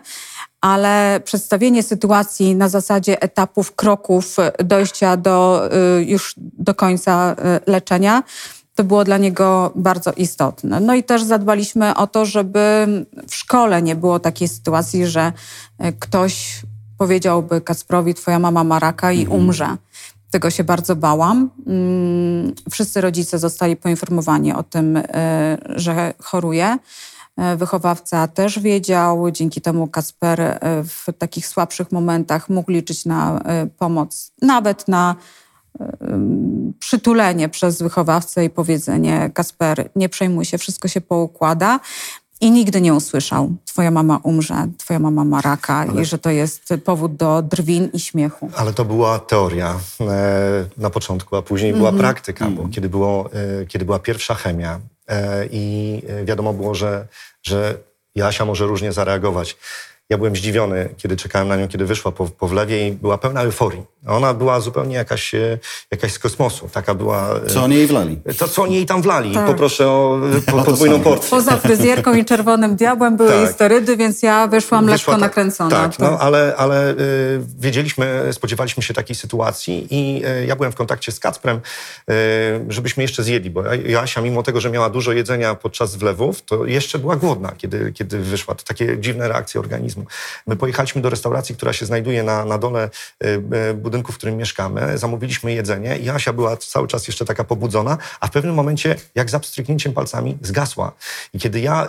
ale przedstawienie sytuacji na zasadzie etapów, kroków dojścia do już do końca leczenia, to było dla niego bardzo istotne. No i też zadbaliśmy o to, żeby w szkole nie było takiej sytuacji, że ktoś powiedziałby Kacprowi, twoja mama ma raka i umrze. Tego się bardzo bałam. Mm, Wszyscy rodzice zostali poinformowani o tym, e, że choruje. E, Wychowawca też wiedział, dzięki temu Kasper e, w takich słabszych momentach mógł liczyć na pomoc, nawet na przytulenie przez wychowawcę i powiedzenie: Kasper, nie przejmuj się, wszystko się poukłada. I nigdy nie usłyszał: Twoja mama umrze, Twoja mama ma raka, i że to jest powód do drwin i śmiechu. Ale to była teoria e, na początku, a później była praktyka, bo kiedy, było, e, kiedy była pierwsza chemia e, i e, wiadomo było, że, że Jasia może różnie zareagować. Ja byłem zdziwiony, kiedy czekałem na nią, kiedy wyszła po, po wlewie i była pełna euforii. Ona była zupełnie jakaś, e, jakaś z kosmosu. Taka była... e, Co oni jej wlali? To, co oni jej tam wlali. Tak. Poproszę o e, po, podwójną porcję. Poza fryzjerką i czerwonym diabłem były Tak. sterydy, więc ja wyszłam lekko Wyszła ta- nakręcona. Tak, To- no, ale, ale y, wiedzieliśmy, spodziewaliśmy się takiej sytuacji i ja byłem w kontakcie z Kacprem, żebyśmy jeszcze zjedli, bo Jasia, mimo tego, że miała dużo jedzenia podczas wlewów, to jeszcze była głodna, kiedy, kiedy wyszła. To takie dziwne reakcje organizmu. My pojechaliśmy do restauracji, która się znajduje na, na dole budynku, w którym mieszkamy. Zamówiliśmy jedzenie i Asia była cały czas jeszcze taka pobudzona, a w pewnym momencie, jak za pstryknięciem palcami, zgasła. I kiedy ja,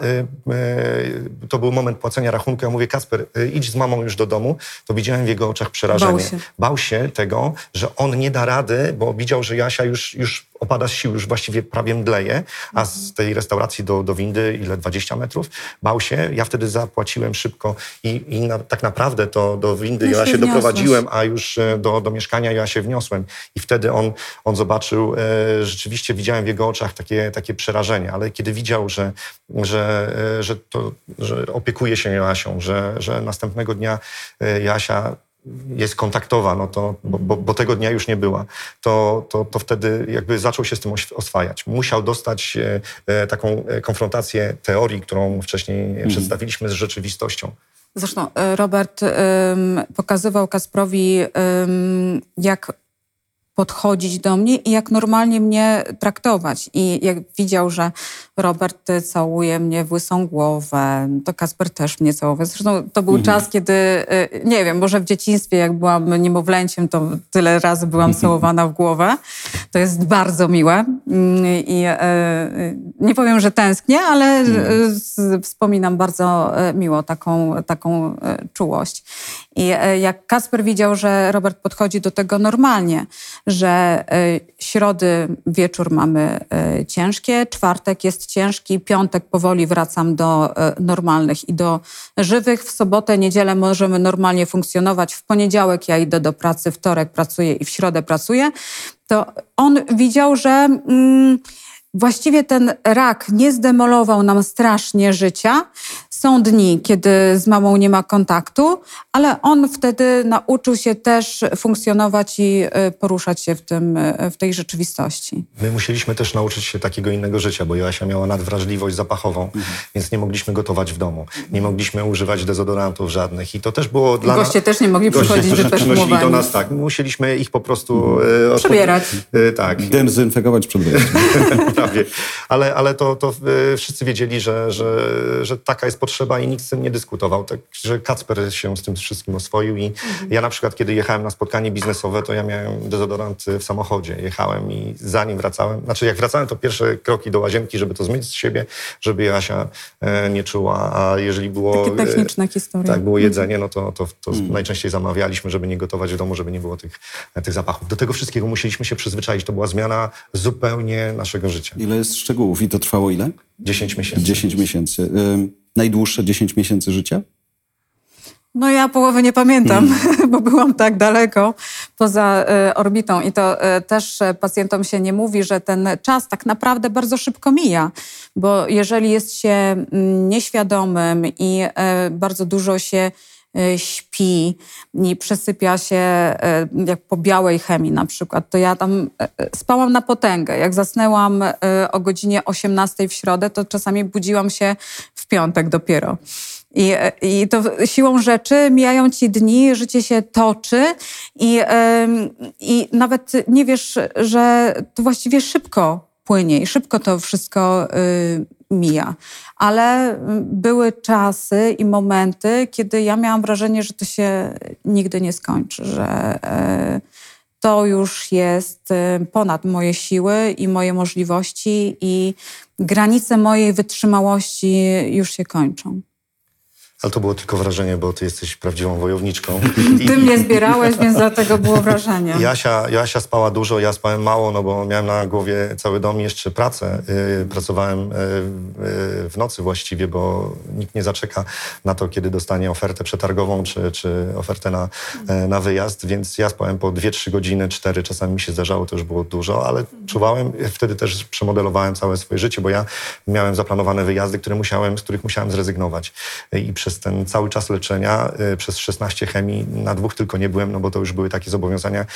to był moment płacenia rachunku, ja mówię, Kasper, idź z mamą już do domu, to widziałem w jego oczach przerażenie. Bał się. Bał się tego, że on nie da rady, bo widział, że Jasia już, już opada z sił, już właściwie prawie mdleje, a z tej restauracji do, do windy, ile, 20 metrów, bał się. Ja wtedy zapłaciłem szybko i, i na, tak naprawdę to do windy No ja się wniosłeś. doprowadziłem, a już e, do, do mieszkania ja się wniosłem. I wtedy on, on zobaczył, e, rzeczywiście widziałem w jego oczach takie, takie przerażenie, ale kiedy widział, że, że, e, że, to, że opiekuje się Joasią, że, że następnego dnia e, Jasia jest kontaktowa, no to, bo, bo, bo tego dnia już nie była, to, to, to wtedy jakby zaczął się z tym oswajać. Musiał dostać e, e, taką konfrontację teorii, którą wcześniej przedstawiliśmy z rzeczywistością. Zresztą e, Robert pokazywał Kasprowi, jak podchodzić do mnie i jak normalnie mnie traktować. I jak widział, że Robert całuje mnie w łysą głowę, to Kasper też mnie całował. Zresztą to był czas, kiedy, y, nie wiem, może w dzieciństwie, jak byłam niemowlęciem, to tyle razy byłam całowana w głowę. To jest bardzo miłe. Mm, I e, y, nie powiem, że tęsknię, ale y, z- wspominam bardzo e, miło taką, taką e, czułość. I e, jak Kasper widział, że Robert podchodzi do tego normalnie, że e, środy wieczór mamy e, ciężkie, czwartek jest ciężki, piątek powoli wracam do e, normalnych i do żywych, w sobotę, niedzielę możemy normalnie funkcjonować, w poniedziałek ja idę do pracy, wtorek pracuję i w środę pracuję, to on widział, że... Mm, Właściwie ten rak nie zdemolował nam strasznie życia. Są dni, kiedy z mamą nie ma kontaktu, ale on wtedy nauczył się też funkcjonować i y, poruszać się w, tym, y, w tej rzeczywistości. My musieliśmy też nauczyć się takiego innego życia, bo Joasia miała nadwrażliwość zapachową, więc nie mogliśmy gotować w domu. Nie mogliśmy używać dezodorantów żadnych i to też było dla Goście nas... też nie mogli przychodzić też przynosili do nas, tak. Musieliśmy ich po prostu... e, odpo- Przebierać. E, tak. Dezynfekować przed prawie. Ale, ale to, to wszyscy wiedzieli, że, że, że taka jest potrzeba i nikt z tym nie dyskutował. Także Kacper się z tym wszystkim oswoił i ja na przykład, kiedy jechałem na spotkanie biznesowe, to ja miałem dezodorant w samochodzie. Jechałem i zanim wracałem, znaczy jak wracałem, to pierwsze kroki do łazienki, żeby to zmyć z siebie, żeby Jasia e, nie czuła, a jeżeli było... Takie techniczne e, historie. Tak, było jedzenie, no to, to, to najczęściej zamawialiśmy, żeby nie gotować w domu, żeby nie było tych, tych zapachów. Do tego wszystkiego musieliśmy się przyzwyczaić. To była zmiana zupełnie naszego życia. Ile jest szczegółów i to trwało ile? 10 miesięcy. 10 miesięcy. Najdłuższe 10 miesięcy życia? No ja połowy nie pamiętam, bo byłam tak daleko poza e, orbitą i to e, też e, pacjentom się nie mówi, że ten czas tak naprawdę bardzo szybko mija, bo jeżeli jest się mm, nieświadomym i bardzo dużo się śpi i przesypia się jak po białej chemii na przykład, to ja tam spałam na potęgę. Jak zasnęłam o godzinie 18 w środę, to czasami budziłam się piątek dopiero. I, I to siłą rzeczy mijają ci dni, życie się toczy i, i nawet nie wiesz, że to właściwie szybko płynie i szybko to wszystko y, mija. Ale y, były czasy i momenty, kiedy ja miałam wrażenie, że to się nigdy nie skończy, że y, to już jest y, ponad moje siły i moje możliwości i granice mojej wytrzymałości już się kończą. Ale to było tylko wrażenie, bo ty jesteś prawdziwą wojowniczką. I, Ty mnie zbierałeś, więc dlatego było wrażenie. Jasia, Jasia spała dużo, ja spałem mało, no bo miałem na głowie cały dom i jeszcze pracę. Yy, pracowałem yy, yy, w nocy właściwie, bo nikt nie zaczeka na to, kiedy dostanie ofertę przetargową czy, czy ofertę na, yy, na wyjazd, więc ja spałem po 2-3 godziny, 4 czasami mi się zdarzało, to już było dużo, ale czuwałem, wtedy też przemodelowałem całe swoje życie, bo ja miałem zaplanowane wyjazdy, które musiałem, z których musiałem zrezygnować. I przez ten cały czas leczenia, y, przez 16 chemii, na dwóch tylko nie byłem, no bo to już były takie zobowiązania,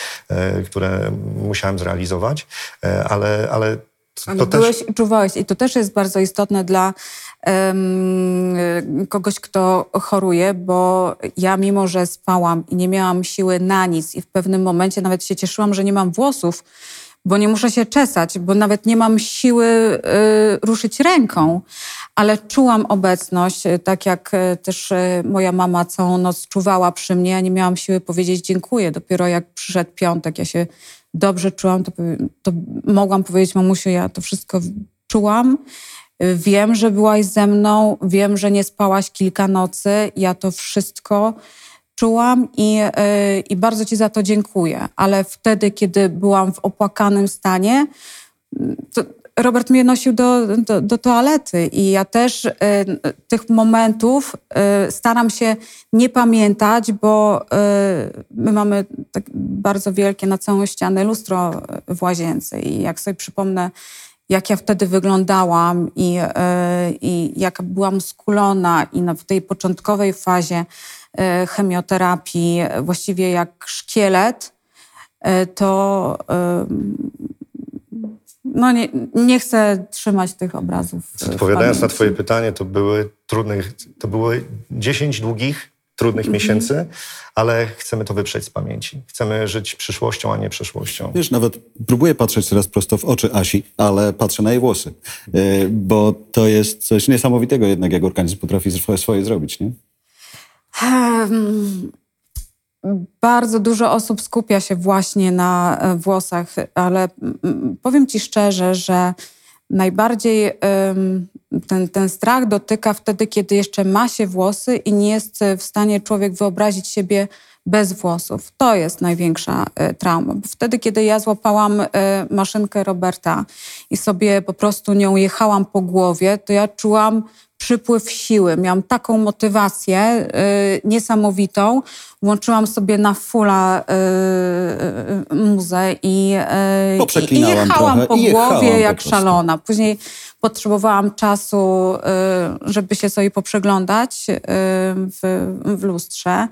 y, które musiałem zrealizować, y, ale, ale to Ale też... byłeś i czuwałeś i to też jest bardzo istotne dla em, kogoś, kto choruje, bo ja mimo, że spałam i nie miałam siły na nic i w pewnym momencie nawet się cieszyłam, że nie mam włosów, bo nie muszę się czesać, bo nawet nie mam siły y, ruszyć ręką, ale czułam obecność, y, tak jak y, też y, moja mama całą noc czuwała przy mnie, ja nie miałam siły powiedzieć dziękuję. Dopiero jak przyszedł piątek, ja się dobrze czułam, to, to mogłam powiedzieć mamusiu, ja to wszystko czułam. Wiem, że byłaś ze mną, wiem, że nie spałaś kilka nocy. Ja to wszystko czułam i, y, i bardzo Ci za to dziękuję. Ale wtedy, kiedy byłam w opłakanym stanie, Robert mnie nosił do, do, do toalety i ja też y, tych momentów y, staram się nie pamiętać, bo y, my mamy tak bardzo wielkie na całą ścianę lustro w łazience i jak sobie przypomnę, jak ja wtedy wyglądałam i, i jak byłam skulona i na, w tej początkowej fazie chemioterapii, y, właściwie jak szkielet, y, to no nie, nie chcę trzymać tych obrazów. Odpowiadając na twoje pytanie, to były trudne, to były 10 długich, trudnych miesięcy, ale chcemy to wyprzeć z pamięci. Chcemy żyć przyszłością, a nie przeszłością. Wiesz, nawet próbuję patrzeć teraz prosto w oczy Asi, ale patrzę na jej włosy, Yy, bo to jest coś niesamowitego jednak, jak organizm potrafi swoje, swoje zrobić, nie? Em, Bardzo dużo osób skupia się właśnie na e, włosach, ale powiem Ci szczerze, że najbardziej ten, ten strach dotyka wtedy, kiedy jeszcze ma się włosy i nie jest w stanie człowiek wyobrazić siebie bez włosów. To jest największa e, trauma. Wtedy, kiedy ja złapałam e, maszynkę Roberta i sobie po prostu nią jechałam po głowie, to ja czułam przypływ siły. Miałam taką motywację y, niesamowitą. Włączyłam sobie na fulla y, y, muzę i, y, i, jechałam trochę po i jechałam głowie po jak prostu. szalona. Później potrzebowałam czasu, y, żeby się sobie poprzeglądać y, w, w lustrze.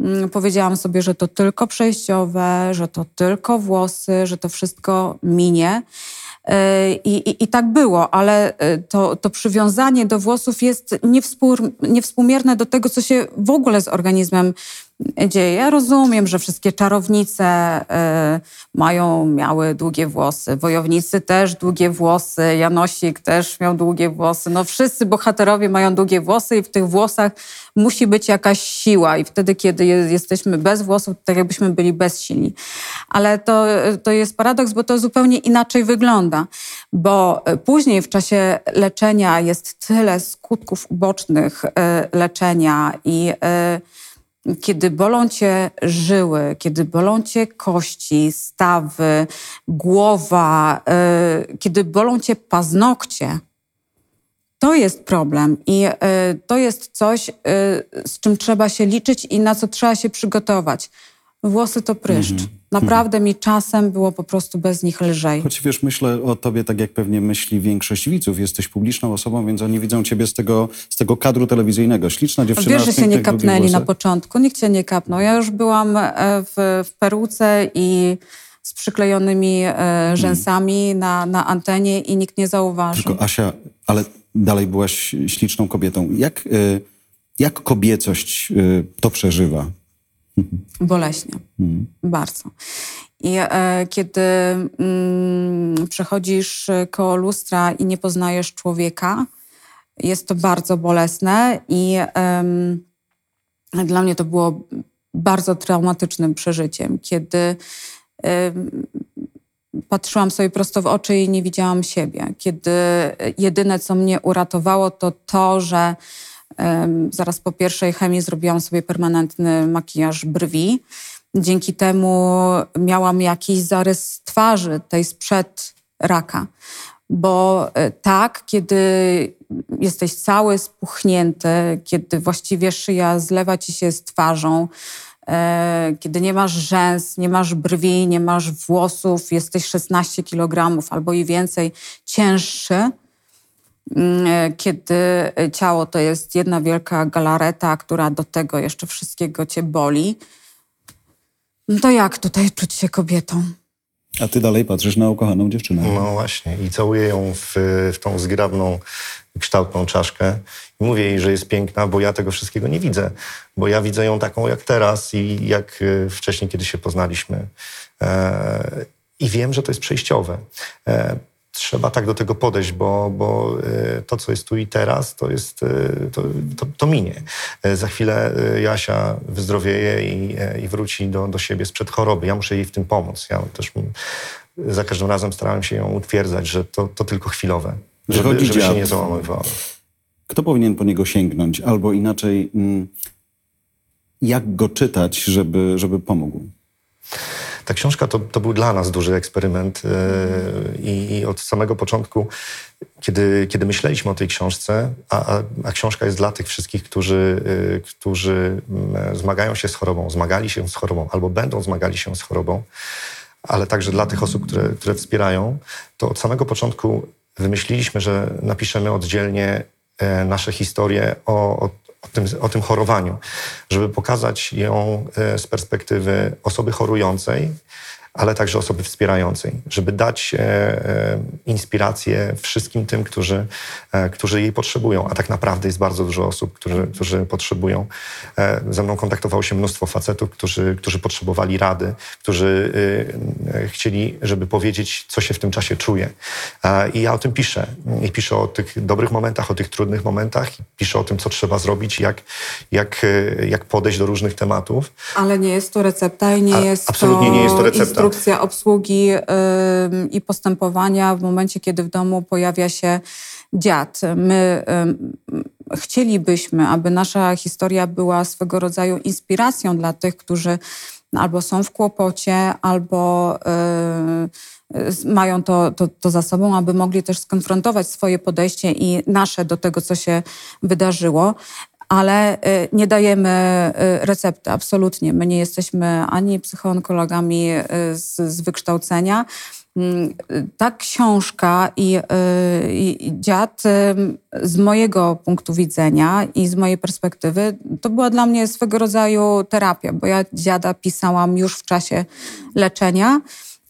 Mm, Powiedziałam sobie, że to tylko przejściowe, że to tylko włosy, że to wszystko minie. Y, I, i, I tak było, ale y, to, to przywiązanie do włosów jest niewspór, niewspółmierne do tego, co się w ogóle z organizmem dzieje. Rozumiem, że wszystkie czarownice y, mają, miały długie włosy, wojownicy też długie włosy, Janosik też miał długie włosy. No wszyscy bohaterowie mają długie włosy i w tych włosach musi być jakaś siła i wtedy, kiedy je, jesteśmy bez włosów, tak jakbyśmy byli bezsilni. Ale to, to jest paradoks, bo to zupełnie inaczej wygląda, bo y, później w czasie leczenia jest tyle skutków ubocznych y, leczenia i y, kiedy bolą cię żyły, kiedy bolą cię kości, stawy, głowa, y, kiedy bolą cię paznokcie, to jest problem i y, to jest coś, y, z czym trzeba się liczyć i na co trzeba się przygotować. Włosy to pryszcz. Naprawdę mi czasem było po prostu bez nich lżej. Choć wiesz, myślę o tobie tak, jak pewnie myśli większość widzów. Jesteś publiczną osobą, więc oni widzą ciebie z tego, z tego kadru telewizyjnego. Śliczna dziewczyna. Wiesz, że się nie kapnęli na początku. Nikt cię nie kapnął. Ja już byłam e, w, w peruce i z przyklejonymi e, rzęsami na, na antenie i nikt nie zauważył. Tylko Asia, ale dalej byłaś śliczną kobietą. Jak, y, jak kobiecość to przeżywa? Boleśnie. Bardzo. I e, kiedy mm, przechodzisz koło lustra i nie poznajesz człowieka, jest to bardzo bolesne i em, dla mnie to było bardzo traumatycznym przeżyciem, kiedy em, patrzyłam sobie prosto w oczy i nie widziałam siebie. Kiedy jedyne, co mnie uratowało, to to, że zaraz po pierwszej chemii zrobiłam sobie permanentny makijaż brwi. Dzięki temu miałam jakiś zarys twarzy, tej sprzed raka. Bo e, tak, kiedy jesteś cały spuchnięty, kiedy właściwie szyja zlewa ci się z twarzą, e, kiedy nie masz rzęs, nie masz brwi, nie masz włosów, jesteś 16 kg albo i więcej cięższy, kiedy ciało to jest jedna wielka galareta, która do tego jeszcze wszystkiego cię boli, no to jak tutaj czuć się kobietą? A ty dalej patrzysz na ukochaną dziewczynę. No właśnie. I całuję ją w, w tą zgrabną, kształtną czaszkę. I mówię jej, że jest piękna, bo ja tego wszystkiego nie widzę. Bo ja widzę ją taką jak teraz i jak e, wcześniej, kiedy się poznaliśmy. E, i wiem, że to jest przejściowe. Trzeba tak do tego podejść, bo, bo e, to, co jest tu i teraz, to, jest, e, to, to, to minie. E, za chwilę Jasia wyzdrowieje i, i wróci do, do siebie sprzed choroby. Ja muszę jej w tym pomóc. Ja też za każdym razem starałem się ją utwierdzać, że to, to tylko chwilowe, żeby, żeby się nie załamywało. Kto powinien po niego sięgnąć? Albo inaczej, jak go czytać, żeby, żeby pomógł? Ta książka to, to był dla nas duży eksperyment yy, i od samego początku, kiedy, kiedy myśleliśmy o tej książce, a, a, a książka jest dla tych wszystkich, którzy, yy, którzy yy, zmagają się z chorobą, zmagali się z chorobą albo będą zmagali się z chorobą, ale także dla tych osób, które, które wspierają, to od samego początku wymyśliliśmy, że napiszemy oddzielnie e, nasze historie o, o o tym, o tym chorowaniu, żeby pokazać ją e, z perspektywy osoby chorującej, ale także osoby wspierającej, żeby dać e, e, inspirację wszystkim tym, którzy, e, którzy jej potrzebują. A tak naprawdę jest bardzo dużo osób, którzy, którzy potrzebują. Ze mną kontaktowało się mnóstwo facetów, którzy, którzy potrzebowali rady, którzy chcieli, żeby powiedzieć, co się w tym czasie czuje. I ja o tym piszę. I piszę o tych dobrych momentach, o tych trudnych momentach. Piszę o tym, co trzeba zrobić, jak, jak, jak podejść do różnych tematów. Ale nie jest to recepta i nie A, jest absolutnie to nie jest to recepta instrukcja obsługi i postępowania w momencie, kiedy w domu pojawia się dziad. My chcielibyśmy, aby nasza historia była swego rodzaju inspiracją dla tych, którzy albo są w kłopocie, albo mają to, to, to za sobą, aby mogli też skonfrontować swoje podejście i nasze do tego, co się wydarzyło ale y, nie dajemy y, recepty, absolutnie. My nie jesteśmy ani psychoonkologami y, z, z wykształcenia. Mm, ta książka i, i, i dziad z mojego punktu widzenia i z mojej perspektywy to była dla mnie swego rodzaju terapia, bo ja dziada pisałam już w czasie leczenia.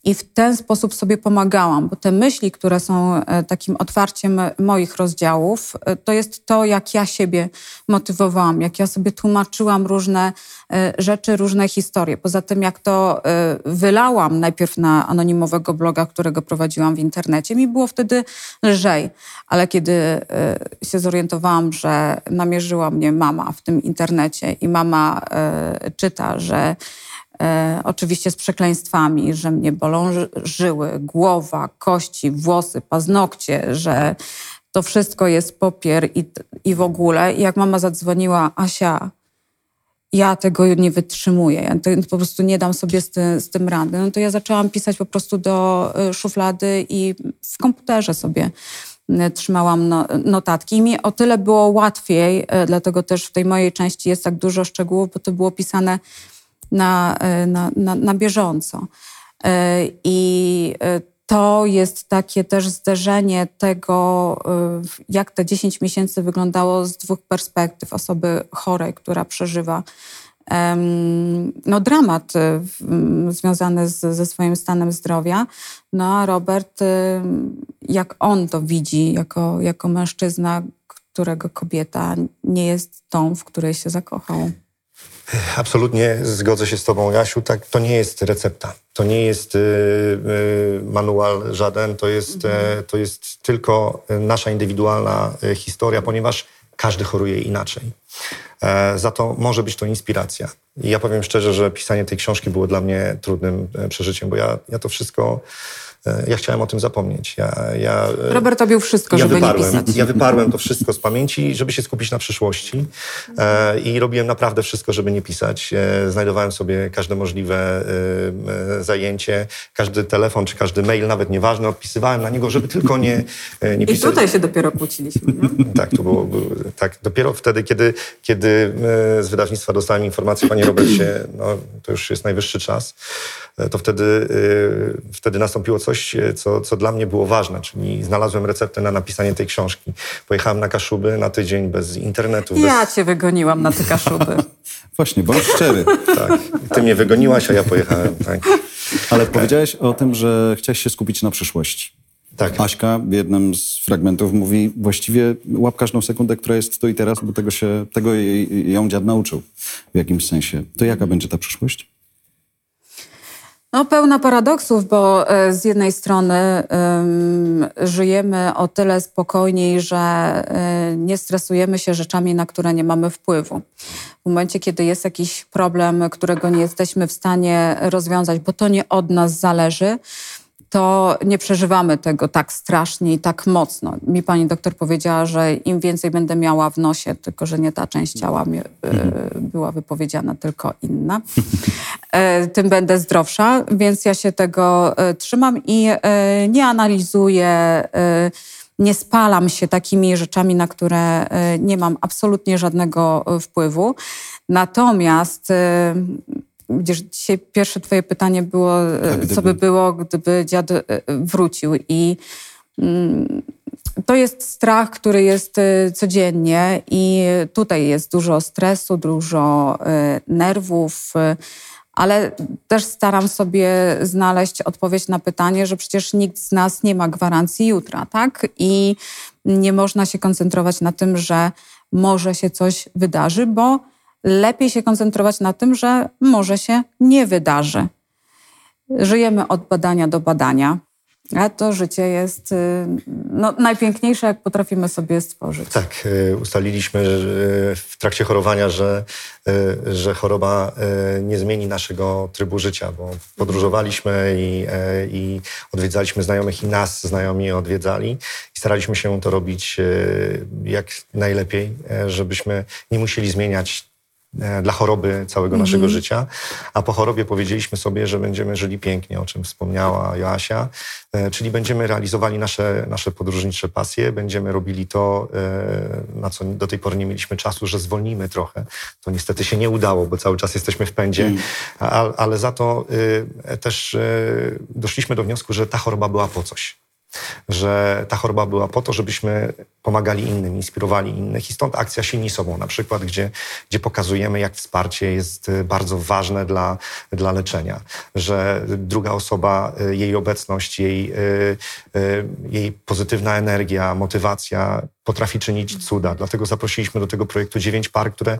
I w ten sposób sobie pomagałam, bo te myśli, które są e, takim otwarciem moich rozdziałów, e, to jest to, jak ja siebie motywowałam, jak ja sobie tłumaczyłam różne e, rzeczy, różne historie. Poza tym, jak to wylałam najpierw na anonimowego bloga, którego prowadziłam w internecie, mi było wtedy lżej. Ale kiedy się zorientowałam, że namierzyła mnie mama w tym internecie i mama czyta, że E, oczywiście z przekleństwami, że mnie bolą żyły, głowa, kości, włosy, paznokcie, że to wszystko jest popier i, i w ogóle. I jak mama zadzwoniła, Asia, ja tego nie wytrzymuję, ja po prostu nie dam sobie z, ty, z tym rady, no to ja zaczęłam pisać po prostu do e, szuflady i w komputerze sobie e, trzymałam no, notatki. I mi o tyle było łatwiej, dlatego też w tej mojej części jest tak dużo szczegółów, bo to było pisane na, e, na, na, na bieżąco. E, I e, to jest takie też zderzenie tego, jak te 10 miesięcy wyglądało z dwóch perspektyw osoby chorej, która przeżywa no, dramat związany z, ze swoim stanem zdrowia. No a Robert, jak on to widzi jako, jako mężczyzna, którego kobieta nie jest tą, w której się zakochał. Absolutnie zgodzę się z Tobą, Jasiu. Tak, to nie jest recepta. To nie jest y, y, manual żaden. To jest, mhm. to jest tylko nasza indywidualna y, historia, ponieważ każdy choruje inaczej. E, za to może być to inspiracja. I ja powiem szczerze, że pisanie tej książki było dla mnie trudnym e, przeżyciem, bo ja, ja to wszystko E, ja chciałem o tym zapomnieć. Ja, ja, e, Robert robił wszystko, ja żeby wyparłem, nie pisać. Ja wyparłem to wszystko z pamięci, żeby się skupić na przyszłości e, i robiłem naprawdę wszystko, żeby nie pisać. E, znajdowałem sobie każde możliwe e, e zajęcie, każdy telefon czy każdy mail, nawet nieważne, odpisywałem na niego, żeby tylko nie, nie pisać. I tutaj się dopiero kłóciliśmy. No? tak, to było, tak. Dopiero wtedy, kiedy, kiedy z wydawnictwa dostałem informację, panie Robercie, no, to już jest najwyższy czas, to wtedy, wtedy nastąpiło coś, coś, e, co, co dla mnie było ważne, czyli znalazłem receptę na napisanie tej książki. Pojechałem na Kaszuby na tydzień bez internetu. Ja bez... cię wygoniłam na te Kaszuby. Właśnie, bądź szczery. tak. Ty mnie wygoniłaś, a ja pojechałem. Tak. Ale powiedziałeś o tym, że chciałeś się skupić na przyszłości. Tak. Aśka w jednym z fragmentów mówi, właściwie łap każdą sekundę, która jest tu i teraz, bo tego, się, tego ją dziad nauczył w jakimś sensie. To jaka będzie ta przyszłość? No, pełna paradoksów, bo e, z jednej strony em, żyjemy o tyle spokojniej, że e, nie stresujemy się rzeczami, na które nie mamy wpływu. W momencie, kiedy jest jakiś problem, którego nie jesteśmy w stanie rozwiązać, bo to nie od nas zależy, to nie przeżywamy tego tak strasznie i tak mocno. Mi pani doktor powiedziała, że im więcej będę miała w nosie, tylko że nie ta część ciała mi, e, była wypowiedziana, tylko inna, e, tym będę zdrowsza, więc ja się tego e, trzymam i nie analizuję, nie spalam się takimi rzeczami, na które nie mam absolutnie żadnego wpływu. Natomiast Widzisz, dzisiaj pierwsze twoje pytanie było, e, gdyby- co by było, gdyby dziad e, wrócił. I mm, to jest strach, który jest e, codziennie i tutaj jest dużo stresu, dużo nerwów, ale też staram sobie znaleźć odpowiedź na pytanie, że przecież nikt z nas nie ma gwarancji jutra, tak? I nie można się koncentrować na tym, że może się coś wydarzy, bo lepiej się koncentrować na tym, że może się nie wydarzy. Żyjemy od badania do badania, a to życie jest y, no, najpiękniejsze, jak potrafimy sobie stworzyć. Tak, e, ustaliliśmy e, w trakcie chorowania, że, że choroba nie zmieni naszego trybu życia, bo podróżowaliśmy i, i odwiedzaliśmy znajomych i nas znajomi odwiedzali i staraliśmy się to robić jak najlepiej, żebyśmy nie musieli zmieniać dla choroby całego naszego życia, a po chorobie powiedzieliśmy sobie, że będziemy żyli pięknie, o czym wspomniała Joasia, e, czyli będziemy realizowali nasze, nasze podróżnicze pasje, będziemy robili to, e, na co do tej pory nie mieliśmy czasu, że zwolnimy trochę. To niestety się nie udało, bo cały czas jesteśmy w pędzie, a, ale za to też doszliśmy do wniosku, że ta choroba była po coś że ta choroba była po to, żebyśmy pomagali innym, inspirowali innych. I stąd akcja Silni Sobą na przykład, gdzie, gdzie pokazujemy, jak wsparcie jest y, bardzo ważne dla, dla leczenia. Że druga osoba, y, jej obecność, jej, y, jej pozytywna energia, motywacja potrafi czynić cuda. Dlatego zaprosiliśmy do tego projektu dziewięć par, które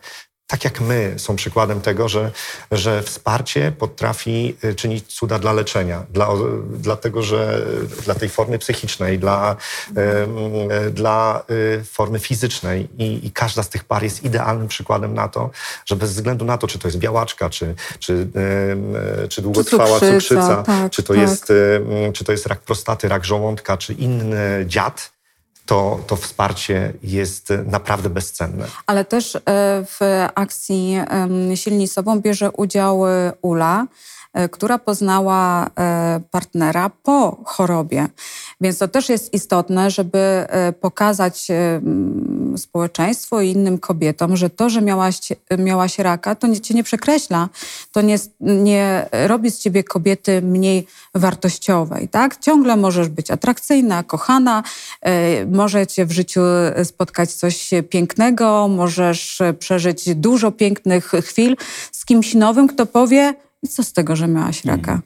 tak jak my są przykładem tego, że, że wsparcie potrafi y, czynić cuda dla leczenia, dla, dlatego, że dla tej formy psychicznej, dla, e, dla y, formy fizycznej I, i każda z tych par jest idealnym przykładem na to, że bez względu na to, czy to jest białaczka, czy, czy, czy długotrwała cukrzyca, cukrzyca, tak, czy, to tak. jest, czy to jest rak prostaty, rak żołądka, czy inny dziad, to, to wsparcie jest naprawdę bezcenne. Ale też e, w akcji Silni Sobą bierze udział e, Ula, e, która poznała partnera po chorobie. Więc to też jest istotne, żeby pokazać społeczeństwu i innym kobietom, że to, że miałaś, miałaś raka, to nie, cię nie przekreśla. To nie, nie robi z ciebie kobiety mniej wartościowej. Tak? Ciągle możesz być atrakcyjna, kochana, e, może cię w życiu spotkać coś pięknego, możesz przeżyć dużo pięknych chwil z kimś nowym, kto powie, i co z tego, że miałaś raka?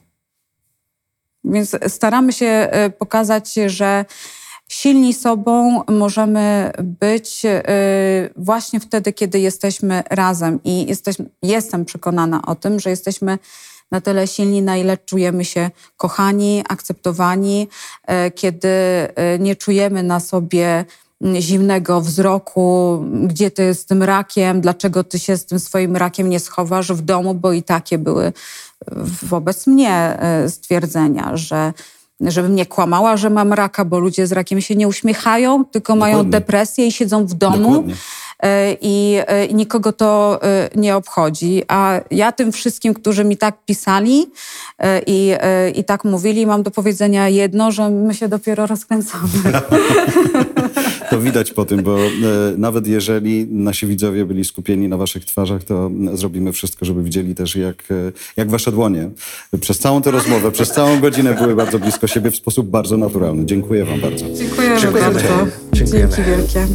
Więc staramy się e, pokazać, że silni sobą możemy być e, właśnie wtedy, kiedy jesteśmy razem. I jesteśmy, jestem przekonana o tym, że jesteśmy na tyle silni, na ile czujemy się kochani, akceptowani, e, kiedy e, nie czujemy na sobie zimnego wzroku, gdzie ty z tym rakiem, dlaczego ty się z tym swoim rakiem nie schowasz w domu, bo i takie były wobec mnie stwierdzenia, że żebym nie kłamała, że mam raka, bo ludzie z rakiem się nie uśmiechają, tylko mają Dokładnie. depresję i siedzą w domu. Dokładnie. E, I, e, I nikogo to e, nie obchodzi. A ja tym wszystkim, którzy mi tak pisali i, i tak mówili, mam do powiedzenia jedno, że my się dopiero rozkręcamy. To widać po tym, bo e, nawet jeżeli nasi widzowie byli skupieni na waszych twarzach, to zrobimy wszystko, żeby widzieli też, jak, e, jak wasze dłonie przez całą tę rozmowę, przez całą godzinę były bardzo blisko siebie w sposób bardzo naturalny. Dziękuję wam bardzo. Dziękujemy Dziękujemy. bardzo. Dziękujemy. Dzięki wielkie.